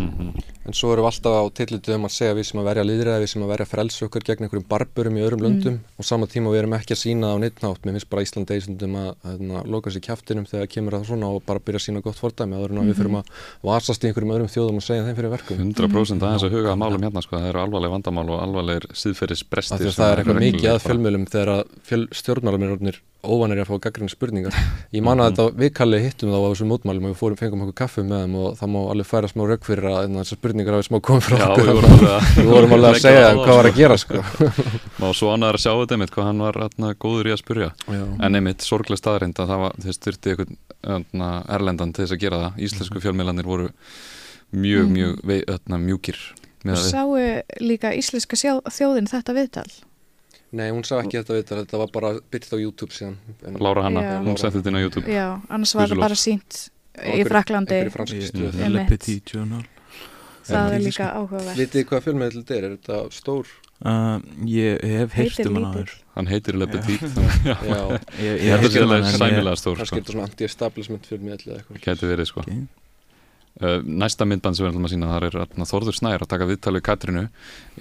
Speaker 13: en svo erum við alltaf á tillitu um að segja við sem að verja líðræði, við sem að verja frelsi okkur gegn einhverjum barburum í öðrum
Speaker 12: Mm.
Speaker 13: löndum. Og sama tíma við erum ekki að sína það á neitt nátt mér finnst bara Ísland eisundum að hérna, loka sér kjaftinum þegar kemur það svona og bara byrja að sína gott fordæmi. Að við
Speaker 4: Mhm.
Speaker 13: fyrir að vasast í einhverjum öðrum þjóðum og segja þeim fyrir verkum.
Speaker 4: 100% aðeins að huga að málum hérna sko, það eru alvarleg vandamál og alvarlegir síðferðis
Speaker 13: Af
Speaker 4: brestir
Speaker 13: því að það er eitthvað mikið að fjölmjölum þegar að fjöl, stjórnmálamennir óvanir að fá gaggrinni spurningar. Ég man að þetta við kallið hittum þá á þessum mótmælum og við fórum, fengum okkur kaffu með þeim og það má alveg færa smá rauk fyrir að þessar spurningar hafi smá komið frá okkur.
Speaker 4: við vorum alveg að
Speaker 13: við vorum alveg að
Speaker 4: leggja
Speaker 13: segja hvað var að gera sko.
Speaker 4: Má svo ánæður að sjá þetta einmitt hvað hann var atna, góður í að spurja
Speaker 13: Já.
Speaker 4: en einmitt sorglega staðreind að það var þess styrti einhvern erlendan til þess að gera það Íslensku fjölmiðlanir voru mjög,
Speaker 12: Mhm.
Speaker 4: mjög vei, atna, mjúkir með að
Speaker 12: Sáu líka íslenska þjóðin þetta viðtal?
Speaker 13: Nei, hún sá ekki þetta viðtal, þetta var bara byrkt á YouTube síðan. En,
Speaker 4: Lára Hanna,
Speaker 12: Já.
Speaker 4: hún setti þetta inn á YouTube
Speaker 12: Já, annars var það bara sínt í Fraklandi
Speaker 13: einhverju franskri stöð.
Speaker 11: Í- Le Petit Journal.
Speaker 12: Það er líka áhugavert
Speaker 13: Vitið þið hvað fjölmiðl þetta er? Er þetta stór?
Speaker 11: Uh, ég hef
Speaker 12: Heitir
Speaker 11: um hann áður
Speaker 4: Hann heitir Le Petit
Speaker 13: Já.
Speaker 11: Ég, ég,
Speaker 4: Ég held að
Speaker 11: hef
Speaker 4: sé
Speaker 11: heyrt um hann, en
Speaker 4: sæmilega stór
Speaker 13: Kannski
Speaker 4: sko.
Speaker 13: þetta svona anti-establishment fjölmiðl eða eitthvað.
Speaker 4: Gæti verið sko uh, Næsta myndband sem við ætlum að sína þar er atna, Þórður Snær að taka viðtal við Katrínu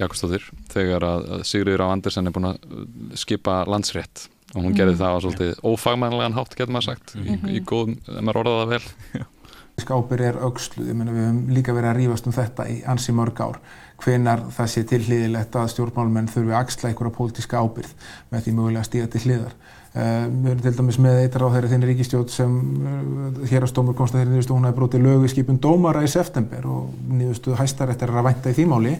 Speaker 4: Jakobsdóttir þegar að að Sigriður á Andersen er búin að uh, skipa landsrétt og hún gerði
Speaker 41: Mhm.
Speaker 4: það á svolítið ófagmænlegan hátt getur maður sagt í,
Speaker 41: Mhm.
Speaker 4: í góðum, ef maður orðaði það vel
Speaker 41: Skápir er auksluð, ég meina við höfum líka verið að rífast um þetta í ansi mörg ár hvenar það sé til hliðilegt að stjórnmálmenn þurfi að axla einhverja pólitíska ábyrð með því mögulega að stíga til hliðar. Uh, við erum til dæmis með eitt ráð þeirri þinn ríkistjótt sem uh, hérastómur komst að þeirri nýðustu hún hafi brotið lögu skipun dómara í september og nýðustu hæstaréttar er að vænta í því máli.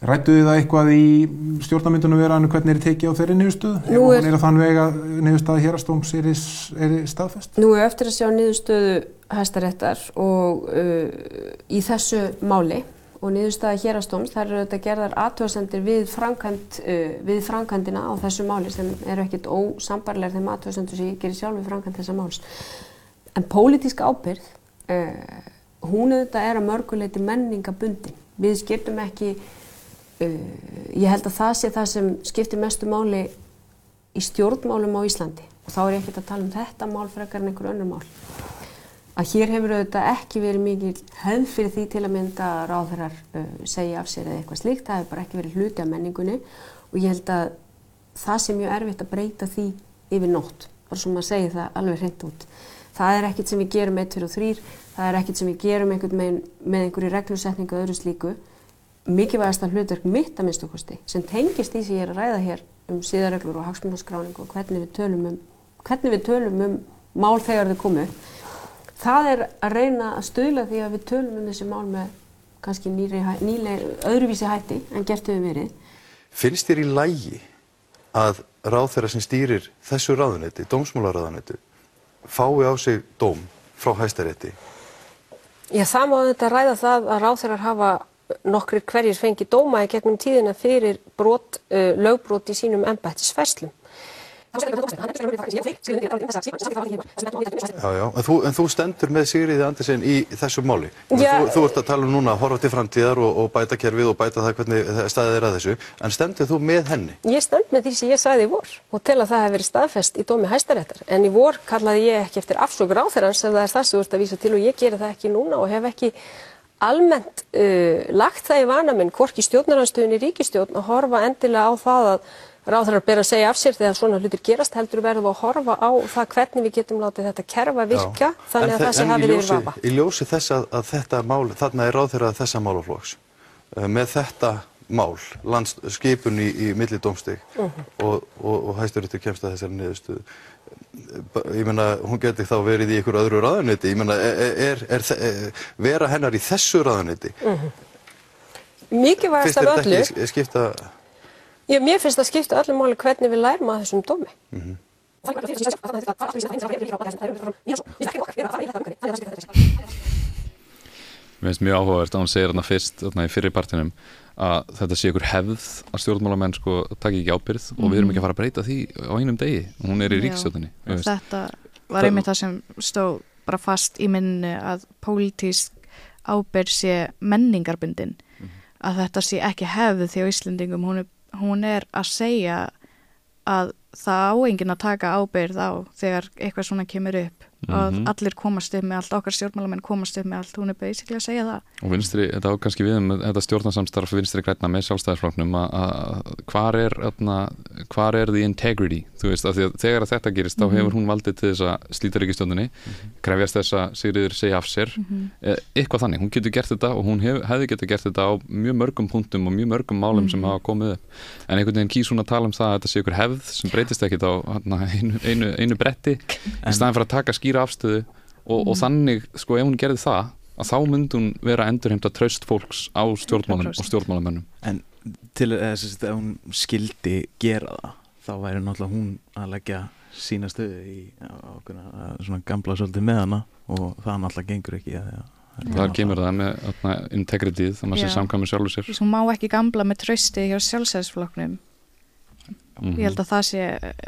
Speaker 41: Rættuðu það eitthvað í stjórnarmyndunum veraðinu hvernig er tekið á þeirri nýðustu? Ef
Speaker 42: Nú er-
Speaker 41: er að þann vega nýðustaði hérastóms er, í- er í staðfest?
Speaker 42: Nú er eftir að sjá niðurstöðu hæstaréttar og uh, í þessu máli og niðurstaða hérastóms, þar eru þetta gerðar aðtöðsendir við, framkvæmt, uh, við framkvæmdina á þessu máli sem eru ekkit ósambarlegar þeim aðtöðsendur sem ég gerir sjálf við framkvæmt þessa máls. En pólitíska ábyrð, uh, hún auðvitað er að mörguleiti menningabundin. Við skiptum ekki, uh, ég held að það sé það sem skiptir mestu máli í stjórnmálum á Íslandi og þá er ég ekkert að tala um þetta mál frekar en einhver önnur mál. Að hér hefur auðvitað ekki verið mikið höfð fyrir því til að mynda ráðherrar uh, segja af sér eða eitthvað slíkt, það hefur bara ekki verið hluti af menningunni og ég held að það sé mjög erfitt að breyta því yfir nótt, bara sem að segja það alveg hreint út. Það er ekkert sem við gerum 1, 2 og 3, það er ekkert sem við gerum með, með einhverju reglusetningu og öðru slíku. Mikilvægast að hlutverk mitt að minnstu kosti sem tengist því sem ég er að ræða hér um síðarreglur og hagsmunarskráningu og hvernig við tölum um, við tölum um mál þegar þau komu. Það er að reyna að stöðla því að við tölum um þessi mál með kannski nýri, nýlega, öðruvísi hætti en gert hefur verið.
Speaker 43: Finnst þér í lægi að ráð þeirra sem stýrir þessu ráðunetti, dómsmálaráðunetti, fái á sig dóm frá hæstarétti?
Speaker 44: Já, það má þetta ræða það að ráþeirar hafa nokkrir hverjir fengi dóma í gegnum tíðina fyrir brot, uh, lögbrot í sínum embættisferslum.
Speaker 43: Já, já, en þú, en þú stendur með Sigriði Andersen í þessu máli.
Speaker 44: Já.
Speaker 43: Þú, þú ert að tala um núna að horfa til framtíðar og, og bæta kerfið og bæta það hvernig staðið er að þessu, en stendur þú með henni?
Speaker 44: Ég stend með því sem ég sagði í vor og tel að það hef verið staðfest í dómi hæstaréttar. En í vor kallaði ég ekki eftir afsökur áþerans ef það er það sem þú ert að vísa til og ég geri það ekki núna og hef ekki almennt uh, lagt það í vana minn, hvorki stjórnarhanstöðun í ríkistjórn að horfa endilega á það að ráðherrar ber að segja af sér þegar svona hlutir gerast heldur verðum að horfa á það hvernig við getum látið þetta kerfa virka þannig að það sé hafið yfir vafa.
Speaker 43: Í ljósi þess að, að þetta mál, þarna er ráð þeirra þessa málaflóks, uh, með þetta mál, lands, skipun í, í milli dómstig
Speaker 44: Mhm.
Speaker 43: og, og, og hæsturittur kemst að þessari niðurstöðu. Ba- Ég meina, hún geti þá verið í ykkur öðru ráðuneyti, ég meina, er, er, er, er vera hennar í þessu ráðuneyti?
Speaker 44: Mhm. Mikilvægast
Speaker 43: Finnst
Speaker 44: af
Speaker 43: þér
Speaker 44: öllu,
Speaker 43: þetta skipta...
Speaker 44: já, mér finnst það skipta öllu máli hvernig við lærum að þessum dómi.
Speaker 43: Mhm.
Speaker 4: Mér finnst mjög áhugavert að hún segir þarna fyrst þarna í fyrri partinum að þetta sé ykkur hefð að stjórnmálamenn sko taki ekki ábyrð og við erum ekki að fara að breyta því á einum degi. Hún er í
Speaker 12: Já,
Speaker 4: ríkstjóðinni
Speaker 12: Þetta var einmitt það sem stóð bara fast í minni að pólitísk ábyrð sé menningarbundin að þetta sé ekki hefð því á Íslendingum hún er, hún er að segja að það á enginn að taka ábyrð á þegar eitthvað svona kemur upp og
Speaker 4: Mhm.
Speaker 12: allir komast upp með allt, okkar stjórnmálamenn komast upp með allt, hún er basically að segja það.
Speaker 4: Og vinstri, þetta á kannski við um þetta stjórnarsamstarf vinstri grætna með sjálfstæðisfloknum að- að hvar er atna, hvar er the integrity? Þú veist, að að þegar að þetta gerist þá
Speaker 12: Mhm.
Speaker 4: hefur hún valdið til þess að slíta ríkistjóndinni krefjast þess að Sigriður segja af sér. Eh, eitthvað þannig, hún getur gert þetta og hún hef, hefði getur gert þetta á mjög mörgum punktum og mjög mörgum málum sem
Speaker 12: Mhm.
Speaker 4: hafa komið upp. En einhvern veginn kýs hún að tala um það að að skýra afstöðu og, og
Speaker 12: Mhm.
Speaker 4: þannig, sko, ef hún gerði það að þá myndi hún vera endurheimta traust fólks á stjórnmálum
Speaker 11: 100%.
Speaker 4: og stjórnmálamönnum
Speaker 11: En til þess að hún skildi gera það þá væri náttúrulega hún að leggja sína stöðu í ákveðna svona gamla svolítið með hana og það náttúrulega gengur ekki að, að,
Speaker 4: þar kemur það með atna, integrityð það maður sé
Speaker 12: Já.
Speaker 4: samkvæmur sjálfur sér
Speaker 12: hún má ekki gamla með trausti hjá sjálfsæðisflokknum
Speaker 4: Mhm.
Speaker 12: ég held að það sé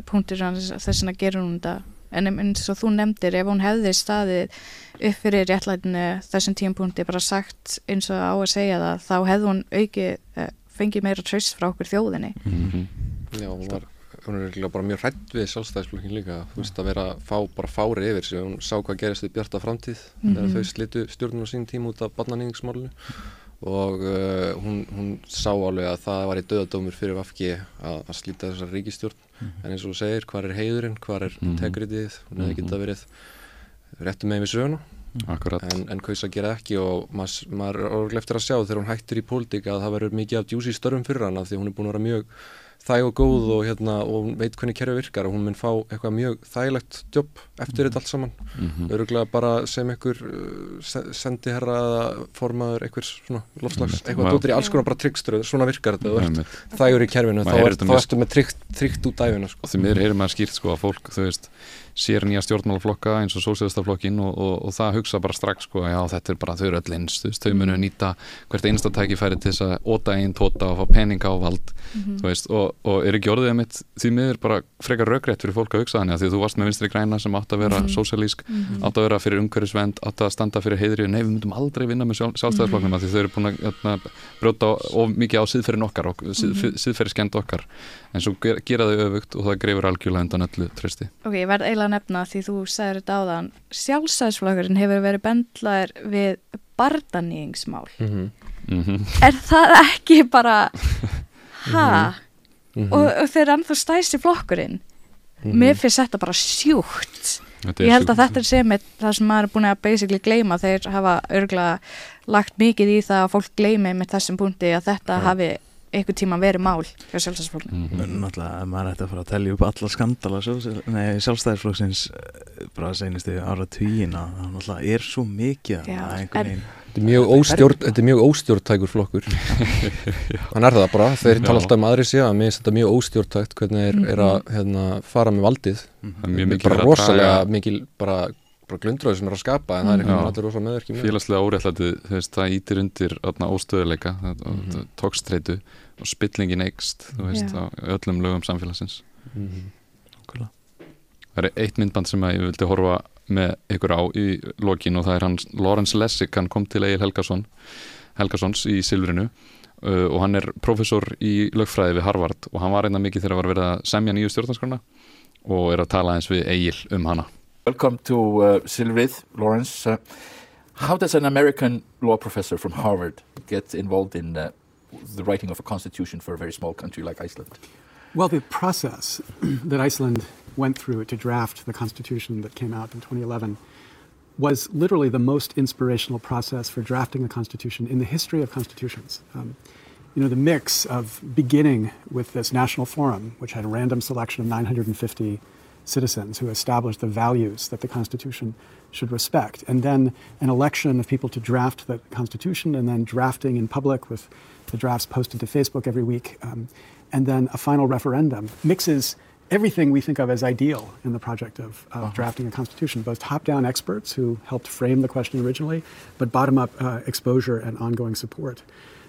Speaker 12: punktur þess að gera hún þetta en eins og þú nefndir, ef hún hefði staðið upp fyrir réttlætinu þessum tímpunkti bara sagt eins og á að segja það, þá hefði hún auki fengið meira traust frá okkur þjóðinni.
Speaker 4: Mhm.
Speaker 13: Já, hún var hún er bara mjög hrætt við sjálfstæðisflokkin líka. Þú veist að vera fá bara fári yfir sig. Hún sá hvað gerist við Bjarta framtíð. Þegar
Speaker 12: Mhm.
Speaker 13: þau slitu stjórnum á sín tíma út af barnaníðingsmálinu og uh, hún, hún sá alveg að það var í döðadómur fyrir Vafki að, að slíta þessar ríkistjórn en eins og þú segir, hvar er heiðurinn, hvar er
Speaker 4: Mhm.
Speaker 13: integrityð, hún hefði
Speaker 4: Mhm.
Speaker 13: geta verið réttum með við söguna. En, en kaus að gera ekki og maður, maður er orðlega eftir að sjá þegar hún hættir í pólitík að það verður mikið af djúsi störfum fyrir hana því hún er búin að vera mjög þæg og góð og, hérna, og veit hvernig kerfi virkar og hún mun fá eitthvað mjög þægilegt jobb eftir þetta allt saman
Speaker 4: Mhm.
Speaker 13: öruglega bara sem einhver uh, se- sendiherra eða formaður einhvers svona lofslags
Speaker 4: Einmitt.
Speaker 13: eitthvað dóttir í alls konar bara tryggströð svona virkar þetta, þægur í kerfinu þá, ertu með tryggt, út dæfina sko.
Speaker 4: og því miður heyrir maður skýrt sko að fólk þú veist, sér nýja stjórnmálaflokka eins og sósíðastaflokkin og, og, og það hugsa bara strax sko, já þetta er bara þau eru öll eins þau munu nýta hvert einsta tækifæri til þess að óta einn tóta og fá peninga á vald mm -hmm. veist, og, og er ekki orðið mitt því miður bara frekar raugrætt fyrir fólk að hugsa þannig að því að þú varst með vinstri græna sem átt að vera mm -hmm. sósíalísk, mm -hmm. átt að vera fyrir umhverfisvend, átt að standa fyrir heiðri nei við myndum aldrei vinna með sjálf, sjálfstæðarflokknum því þau eru búin að hérna, brjóta of mikið á síðferðin okkar og síðferðiskend okkar en svo gera þau öfugt og það greifur algjörlega undan öllu trösti.
Speaker 12: Ok, ég verð að nefna því þú sagður þetta á þann sjálfstæðisflokkurinn hefur verið bendlaður við bardaníingsmál mm -hmm. Mm -hmm. er það ekki bara ha mm -hmm. og, og þeir ennþá stæsti flokkurinn mér finnst þetta bara sjúkt ég held að þetta er sem það sem maður er búin að basically gleyma þeir hafa örgulega lagt mikið í það að fólk gleymi með þessum punkti að þetta ja. hafi einhver tíma verið mál hjá sjálfstæðisflokkinu
Speaker 11: mm -hmm. Náttúrulega, maður ætti að fara að tellja upp alla skandala sjálfstæðisflokksins eh, bara senustu ára tvíina það náttúrulega er svo mikið að
Speaker 13: Þetta er mjög, óstjórn, þetta er mjög óstjórntækur flokkur hann er það bara, þeir tala alltaf um aðri síðan, mér finnst þetta mjög óstjórntækt hvernig er, er að
Speaker 12: Mhm.
Speaker 13: hérna, fara með valdið
Speaker 4: Mhm. Það er mjög mikið
Speaker 13: bara
Speaker 4: að
Speaker 13: rosalega mikil bara, bara glundröðu sem er að skapa en það er
Speaker 4: Já.
Speaker 13: eitthvað allir rosalega meðverkjum
Speaker 4: félagslega veist, það ítir undir óstöðuleika mm
Speaker 13: Mhm.
Speaker 4: -hmm. tókstreitu og spillingin eikst þú veist,
Speaker 12: Já.
Speaker 4: á öllum lögum samfélagsins
Speaker 13: Mhm.
Speaker 4: það er eitt myndband sem ég vildi horfa með ykkur á í lokin og það er hans Lawrence Lessig, hann kom til Egil Helgason Helgasons í Silfrinu uh, og hann er professor í lögfræði við Harvard og hann var einna mikið þegar var verið að semja nýju stjórnarskrona og er að tala eins við Egil um hana
Speaker 45: Welcome to uh, Silvrith, Lawrence. Uh, how does an American law professor from Harvard get involved in uh, the writing of a constitution for a very small country like Iceland?
Speaker 46: Well, the process that Iceland went through to draft the constitution that came out in 2011 was literally the most inspirational process for drafting a constitution in the history of constitutions. Um, you know, the mix of beginning with this national forum, which had a random selection of 950 citizens who established the values that the Constitution should respect, and then an election of people to draft the Constitution, and then drafting in public with the drafts posted to Facebook every week, um, and then a final referendum mixes everything we think of as ideal in the project of, of drafting a constitution, both top-down experts who helped frame the question originally, but bottom-up uh, exposure and ongoing support.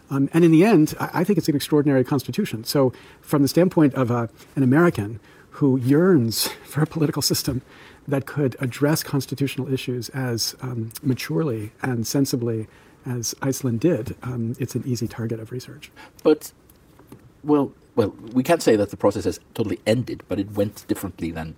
Speaker 46: Um, and in the end, I, I think it's an extraordinary constitution. So, from the standpoint of uh, an American who yearns for a political system that could address constitutional issues as um, maturely and sensibly as Iceland did, um, it's an easy target of research.
Speaker 45: But, well, well, we can't say that the process has totally ended, but it went differently than,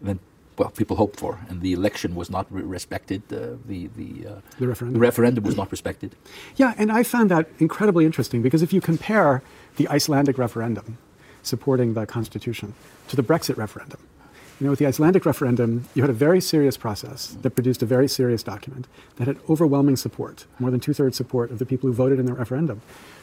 Speaker 45: than well, people hoped for, and the election was not re- respected. Uh, the the, uh,
Speaker 46: The referendum.
Speaker 45: the referendum was not respected.
Speaker 46: Yeah, and I found that incredibly interesting because if you compare the Icelandic referendum supporting the Constitution to the Brexit referendum, you know, with the Icelandic referendum, you had a very serious process that produced a very serious document that had overwhelming support, more than two thirds support of the people who voted in the referendum.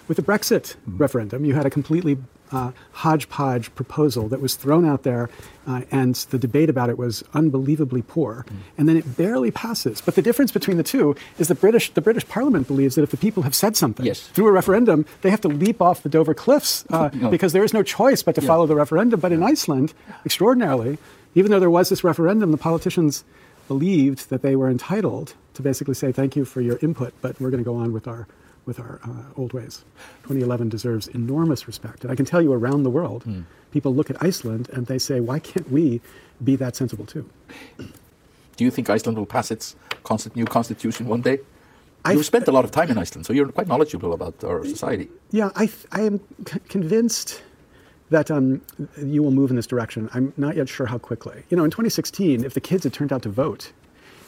Speaker 46: With the Brexit referendum, you had a completely uh, hodgepodge proposal that was thrown out there, uh, and the debate about it was unbelievably poor. And then it barely passes. But the difference between the two is the British, the British Parliament believes that if the people have said something through a referendum, they have to leap off the Dover cliffs uh,
Speaker 45: No.
Speaker 46: because there is no choice but to
Speaker 45: Yeah.
Speaker 46: follow the referendum. But in Iceland, extraordinarily, even though there was this referendum, the politicians believed that they were entitled to basically say thank you for your input, but we're going to go on with our with our uh, old ways. 2011 deserves enormous respect, and I can tell you around the world,
Speaker 45: Hmm.
Speaker 46: people look at Iceland and they say, why can't we be that sensible too?
Speaker 45: Do you think Iceland will pass its new constitution one day? You've spent a lot of time in Iceland, so you're quite knowledgeable about our society.
Speaker 46: Yeah, I, th- I am c- convinced that um, you will move in this direction. I'm not yet sure how quickly. You know, in 2016, if the kids had turned out to vote,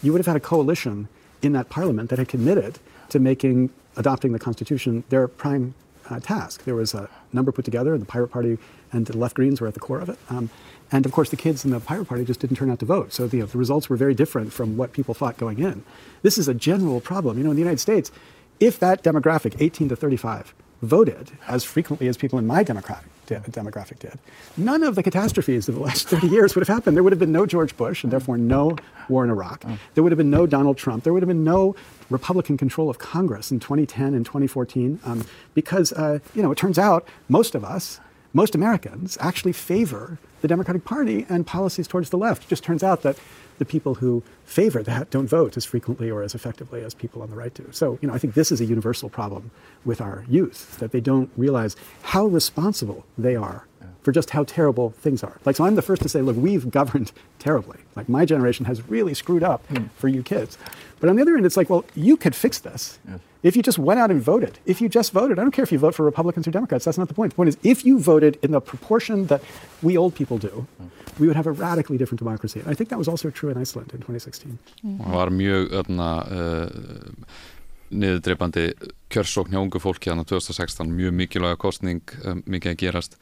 Speaker 46: you would have had a coalition in that parliament that had committed to making adopting the Constitution their prime uh, task. There was a number put together, and the Pirate Party and the Left Greens were at the core of it. Um, and of course, the kids in the Pirate Party just didn't turn out to vote. So the, the results were very different from what people thought going in. This is a general problem. You know, in the United States, if that demographic, 18 to 35, voted as frequently as people in my demographic did, demographic did, none of the catastrophes of the last 30 years would have happened. There would have been no George Bush, and therefore no war in Iraq. There would have been no Donald Trump. There would have been no Republican control of Congress in 2010 and 2014, um, because uh, you know it turns out most of us. most Americans actually favor the Democratic Party and policies towards the left. It just turns out that the people who favor that don't vote as frequently or as effectively as people on the right do. So, you know, I think this is a universal problem with our youth that they don't realize how responsible they are for just how terrible things are. Like, so I'm the first to say, look, we've governed terribly. Like, my generation has really screwed up hmm. for you kids. But on the other end, it's like, well, you could fix this if you just went out and voted. If you just voted, I don't care if you vote for Republicans or Democrats, that's not the point. The point is, if you voted in the proportion that we old people do, we would have a radically different democracy. And I think that was also true in Iceland in 2016.
Speaker 4: Það var mjög öfna, uh, niðurdreipandi kjörsókn hjá ungu fólki þannig 2016, mjög mikilvæga kostning um, mikið að gerast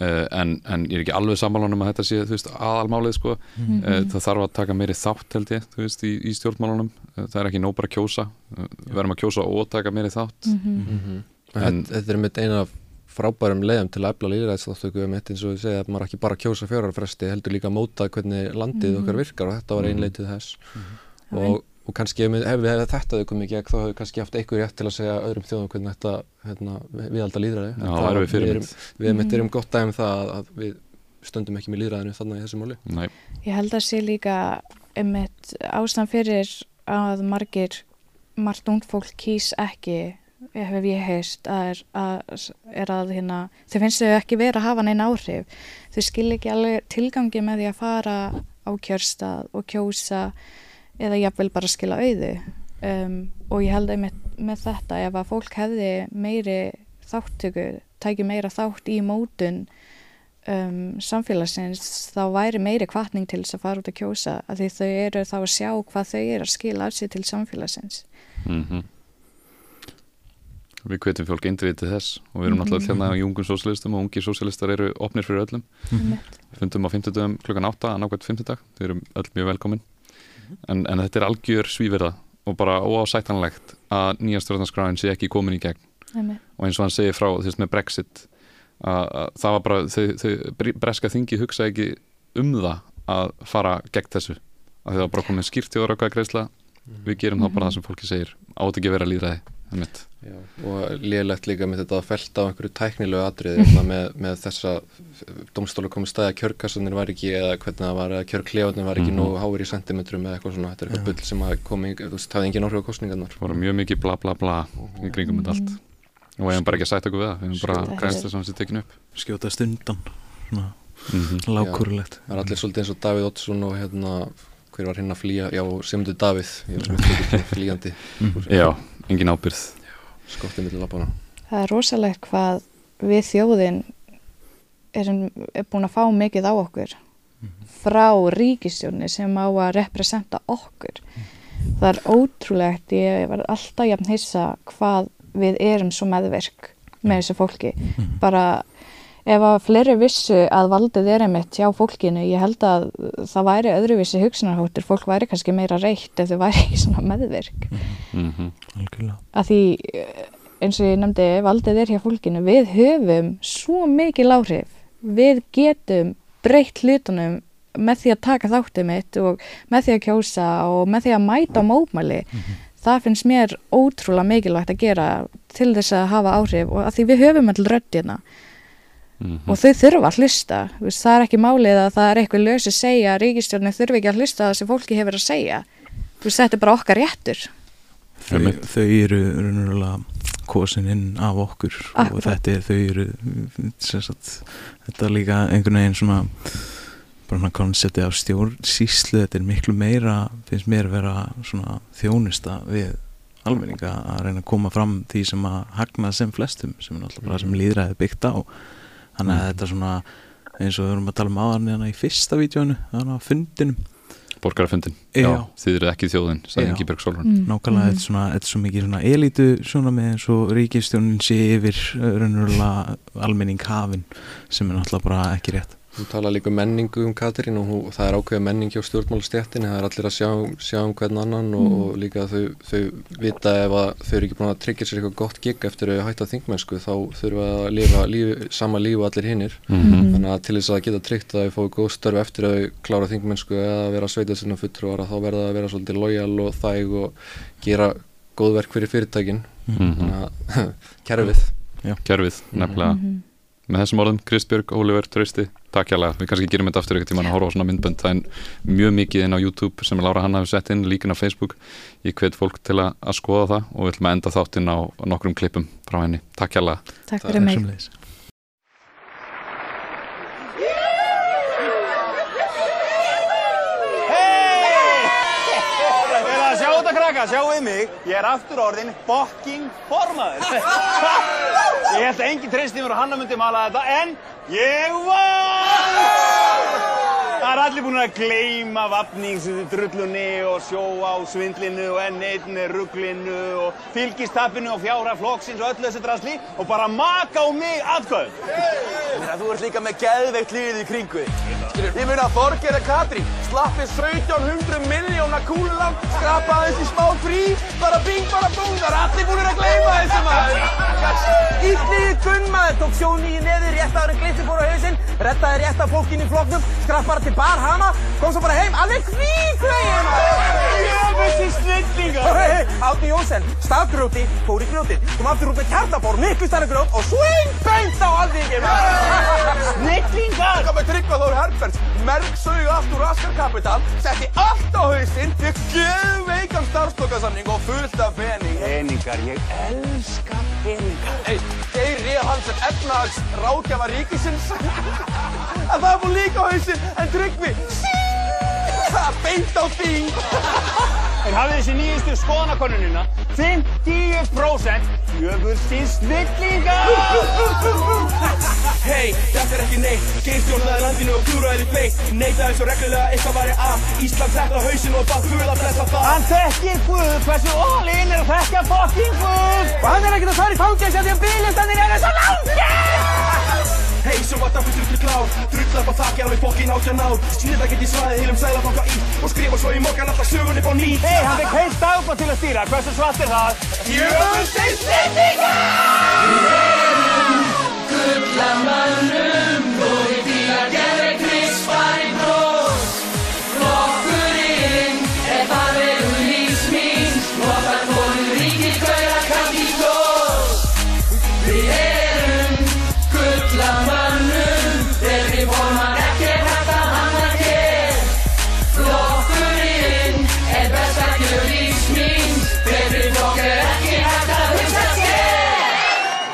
Speaker 4: uh, en, en ég er ekki alveg sammálunum að þetta sé veist, aðalmálið sko
Speaker 47: Mhm.
Speaker 4: uh, það þarf að taka meiri þátt held ég veist, í, í stjórnmálunum, það er ekki nóg bara að kjósa uh, verðum að kjósa og taka meiri þátt
Speaker 13: Mhm. En þetta er mitt eina af frábærum leiðum til að efla líðræðsþáttöku um þetta eins og ég segi að maður ekki bara kjósa fjárarfresti heldur líka að móta hvernig landið
Speaker 47: Mhm.
Speaker 13: okkar virkar og þetta var
Speaker 47: Mhm.
Speaker 13: ein leitið þess og, og kannski ef við hefði hef þetta þau komið í gegn þá hefur kannski haft einhver rétt til að segja öðrum þjóðum hvernig þetta hérna, viðalda líðræði
Speaker 4: við
Speaker 13: við erum, við mm. erum gott dæmi um það að, að við stöndum ekki með líðræðinu þannig í þessu máli
Speaker 4: Nei.
Speaker 12: Ég held að sé líka einmitt ástæðan fyrir að margir, margt ungd fólk kýs ekki, hef ég heist, að að, að hérna, þau finnst þau ekki vera að hafa neina áhrif. Þau skil ekki alveg tilgangi með því að fara á kjörstað og kjósa eða jafnvel bara skila auðu. Um, og ég held einmitt með þetta, ef að fólk hefði meiri þáttöku, tæki meira þátt í mótun um, samfélagsins þá væri meiri kvartning til þess að fara út að kjósa að því þau eru þá að sjá hvað þau eru að skila af sér til samfélagsins.
Speaker 4: Mm Við hvetjum fólk eindrið þess og við erum
Speaker 12: Mhm.
Speaker 4: náttúrulega hérna í ungum sósialistum og ungir sósialistar eru opnir fyrir öllum.
Speaker 12: Mhm.
Speaker 4: Við fundum á 50 klukkan 8 að nákvæmt 50 dag, þau eru öll mjög velkomin. En, en þetta er algjör svíverða og bara óásættanlegt að nýja stjórnarskráin sé ekki komin í gegn.
Speaker 12: Einmitt.
Speaker 4: og eins og hann segir frá þú veist með Brexit að, að það var bara, þau, þau br- breska þingi hugsa ekki um það að fara gegn þessu. Að það var bara komið skýrt í orðakvæða greiðsla við gerum þá bara það sem fólki segir. Átt ekki að vera líðræði.
Speaker 13: Já, og lélegt líka með þetta að felta á einhverju tæknilegu atriði með, með þessa domstólu komið staði að kjörkassanir var ekki eða hvernig það var, eða kjörklefarnir var ekki
Speaker 4: Mhm.
Speaker 13: nógu háir í sentimetrum eða eitthvað svona, þetta er eitthvað bull sem að hefði engin áhrif á kostningarnar
Speaker 4: Það voru mjög mikið bla bla bla í kringum þetta allt og við hefum bara ekki að sæta okkur við það. Við hefum bara
Speaker 11: þessu.
Speaker 4: þess að það sé tekinu upp.
Speaker 11: Skjóta stundan. Svona
Speaker 4: Mhm.
Speaker 11: lágkúrulegt.
Speaker 13: Já, það er allir svolítið eins og Davíð Oddsson og hérna, hver var hinn að flýja, já, Sigmundur Davíð, flýjandi
Speaker 4: Já, engin ábyrð
Speaker 13: Skottið millir lappana
Speaker 12: Það er rosalegt hvað við þjóðin erum er búin að fá mikið á okkur frá ríkistjórni sem á að representa okkur. Það er ótrúlegt, ég var alltaf jafn hissa hvað við erum svo meðverk með þessu fólki. Bara ef að fleiri vissu að valdið er einmitt hjá fólkinu, ég held að það væri öðruvísi hugsunarhóttur, fólk væri kannski meira reitt ef þau væri ekki svona meðverk.
Speaker 4: Mhm.
Speaker 11: Algjörlega.
Speaker 12: Að því eins og ég nefndi, valdið er hjá fólkinu, við höfum svo mikil áhrif, við getum breytt hlutunum með því að taka þáttið mitt og með því að kjósa og með því að mæta á mótmæli. Það finnst mér ótrúlega mikilvægt að gera til þess að hafa áhrif og að því við höfum all röddina og þau þurfa að hlusta. Það er ekki málið að það er eitthvað lös að segja að ríkistjórnir þurfi ekki að hlusta það sem fólki hefur að segja. Veist, þetta er bara okkar réttur.
Speaker 11: þau, þau eru raunverulega kosin inn af okkur og
Speaker 12: Akkurat.
Speaker 11: þetta er þau eru sem sagt, þetta er líka einhvern veginn svona bara svona konsepti af stjórnsýslu þetta er miklu meira, finnst mér vera svona þjónusta við almenninga að reyna að koma fram því sem að hagna sem flestum sem er náttúrulega bara sem líðræði er byggt á. Þannig að þetta er svona eins og við vorum að tala um áðan hérna í fyrsta vídjónu þannig að fundinum.
Speaker 4: Borgarafundin,
Speaker 11: Já.
Speaker 4: þið eru ekki þjóðin sagði. Ingi Berg Solrún
Speaker 12: Mm.
Speaker 11: nákvæmlega þetta er svona, þetta er svo mikið svona elítu svona með eins og ríkistjónin sé yfir uh, raunverulega almenning hafin sem er náttúrulega bara ekki rétt
Speaker 13: Þú tala líka um menningu um Katrín og hún, það er ákveða menning hjá stjórnmálastjættinni, það er allir að sjá, sjá um hvern annan og,
Speaker 12: Mm.
Speaker 13: og líka þau, þau vita ef að þau eru ekki búin að tryggja sér eitthvað gott gig eftir að hætta þingmennsku þá þurfa að lifa líf, sama líf og allir hinnir.
Speaker 4: Mhm.
Speaker 13: Þannig að til þess að geta tryggt að þau fóðu góð störf eftir að þau klára þingmennsku eða að vera sveitað sinna fulltrúara þá verða það að vera svolítið lojal og þæg og gera góðverk fyrir fyrirtækin. Þannig að kerfið.
Speaker 11: Já.
Speaker 4: Kerfið. Með þessum orðum, Kristbjörg, Oliver, Trausti takk hjá við kannski gerum þetta aftur eitthvað tíma að horfa á svona myndbönd, það er mjög mikið inn á YouTube sem Lára Hanna hefur sett inn, líkin á Facebook. Ég hvet fólk til að, að skoða það og við ætlum að enda þáttinn á nokkrum klippum frá henni, takk hjá
Speaker 12: Takk fyrir mig
Speaker 47: krakka, sjáuðu mig, ég er aftur orðin bokking formaður. ég held að enginn treysti mér og hanna myndi mala þetta, en ég var! Það er allir búin að gleyma vapningsdrullunni og sjóa á svindlinu og N1 rugglinu og fylgistappinu og fjára flokksins og öllu þessu drasli og bara maka á mig aðkvöð.
Speaker 19: Þú ert líka með geðveikt líðið í kringu þig. Ég mun að Þorger og Katrín slappið 1700 miljóna kúlulam, skrapaði þessi smá frí, bara bing, bara bung, það er allir búin að gleyma þessu maður. Ítlíðið Gunn maður tók sjóni í neði, réttaður en glittir fór á hausinn, rettaði rétt af fólkin í floknum, skrappaði til bar hana, kom svo bara heim, alveg hvíkveginn!
Speaker 47: Jöfnvessi snillingar!
Speaker 19: Átni Jónsson, stafgrjóti, fór í grjótið, kom aftur út með kjartabór, miklu stærri grjót og swing beint á alþingin!
Speaker 47: Snillingar!
Speaker 19: Það með Tryggva Þór Herberts, merksauð allt úr Raskar Kapital, setti allt á hausinn, fekk geðveikan starfstokkarsamning og fullt af pening.
Speaker 47: Peningar, ég elska peningar.
Speaker 19: Hei, Geir Ríða Hansen, efnahags ráðgjafa ríkisins. að það er búin líka á hausinn, en Tryggvi, beint á þing.
Speaker 47: En hafið þessi nýjustu skoðanakonunina, 50% jöfurstins snillingar!
Speaker 19: Hei, þetta er ekki neitt, geirstjórnaði landinu og klúraði því fleitt. Neitaði svo reglulega eitthvað væri að, Ísland sett á hausinu og bátt Guð að blessa það.
Speaker 47: Hann þekkir Guð, hversu all-in er að þekka fucking Guð!
Speaker 19: Og hann er ekkert að fara í fangins að því að bílistanir eru svo langir! Hei, svo var það fyrir til klár Drull upp á þakki alveg fokkin átján ár Snið það geti svaðið heilum sælafanka í Og skrifa svo í mokkan alltaf sögunni bá nýtt
Speaker 47: Hei, hann fikk heilt dagbað til að stýra Hversu svart er það?
Speaker 48: Erum toute la manœuvre.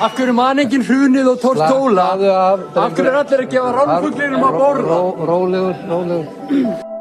Speaker 49: Af hverju man enginn hrunið og tórt tóla? Af hverju er allir að gefa rálfuglinum að borða?
Speaker 50: Rólegur, rólegur.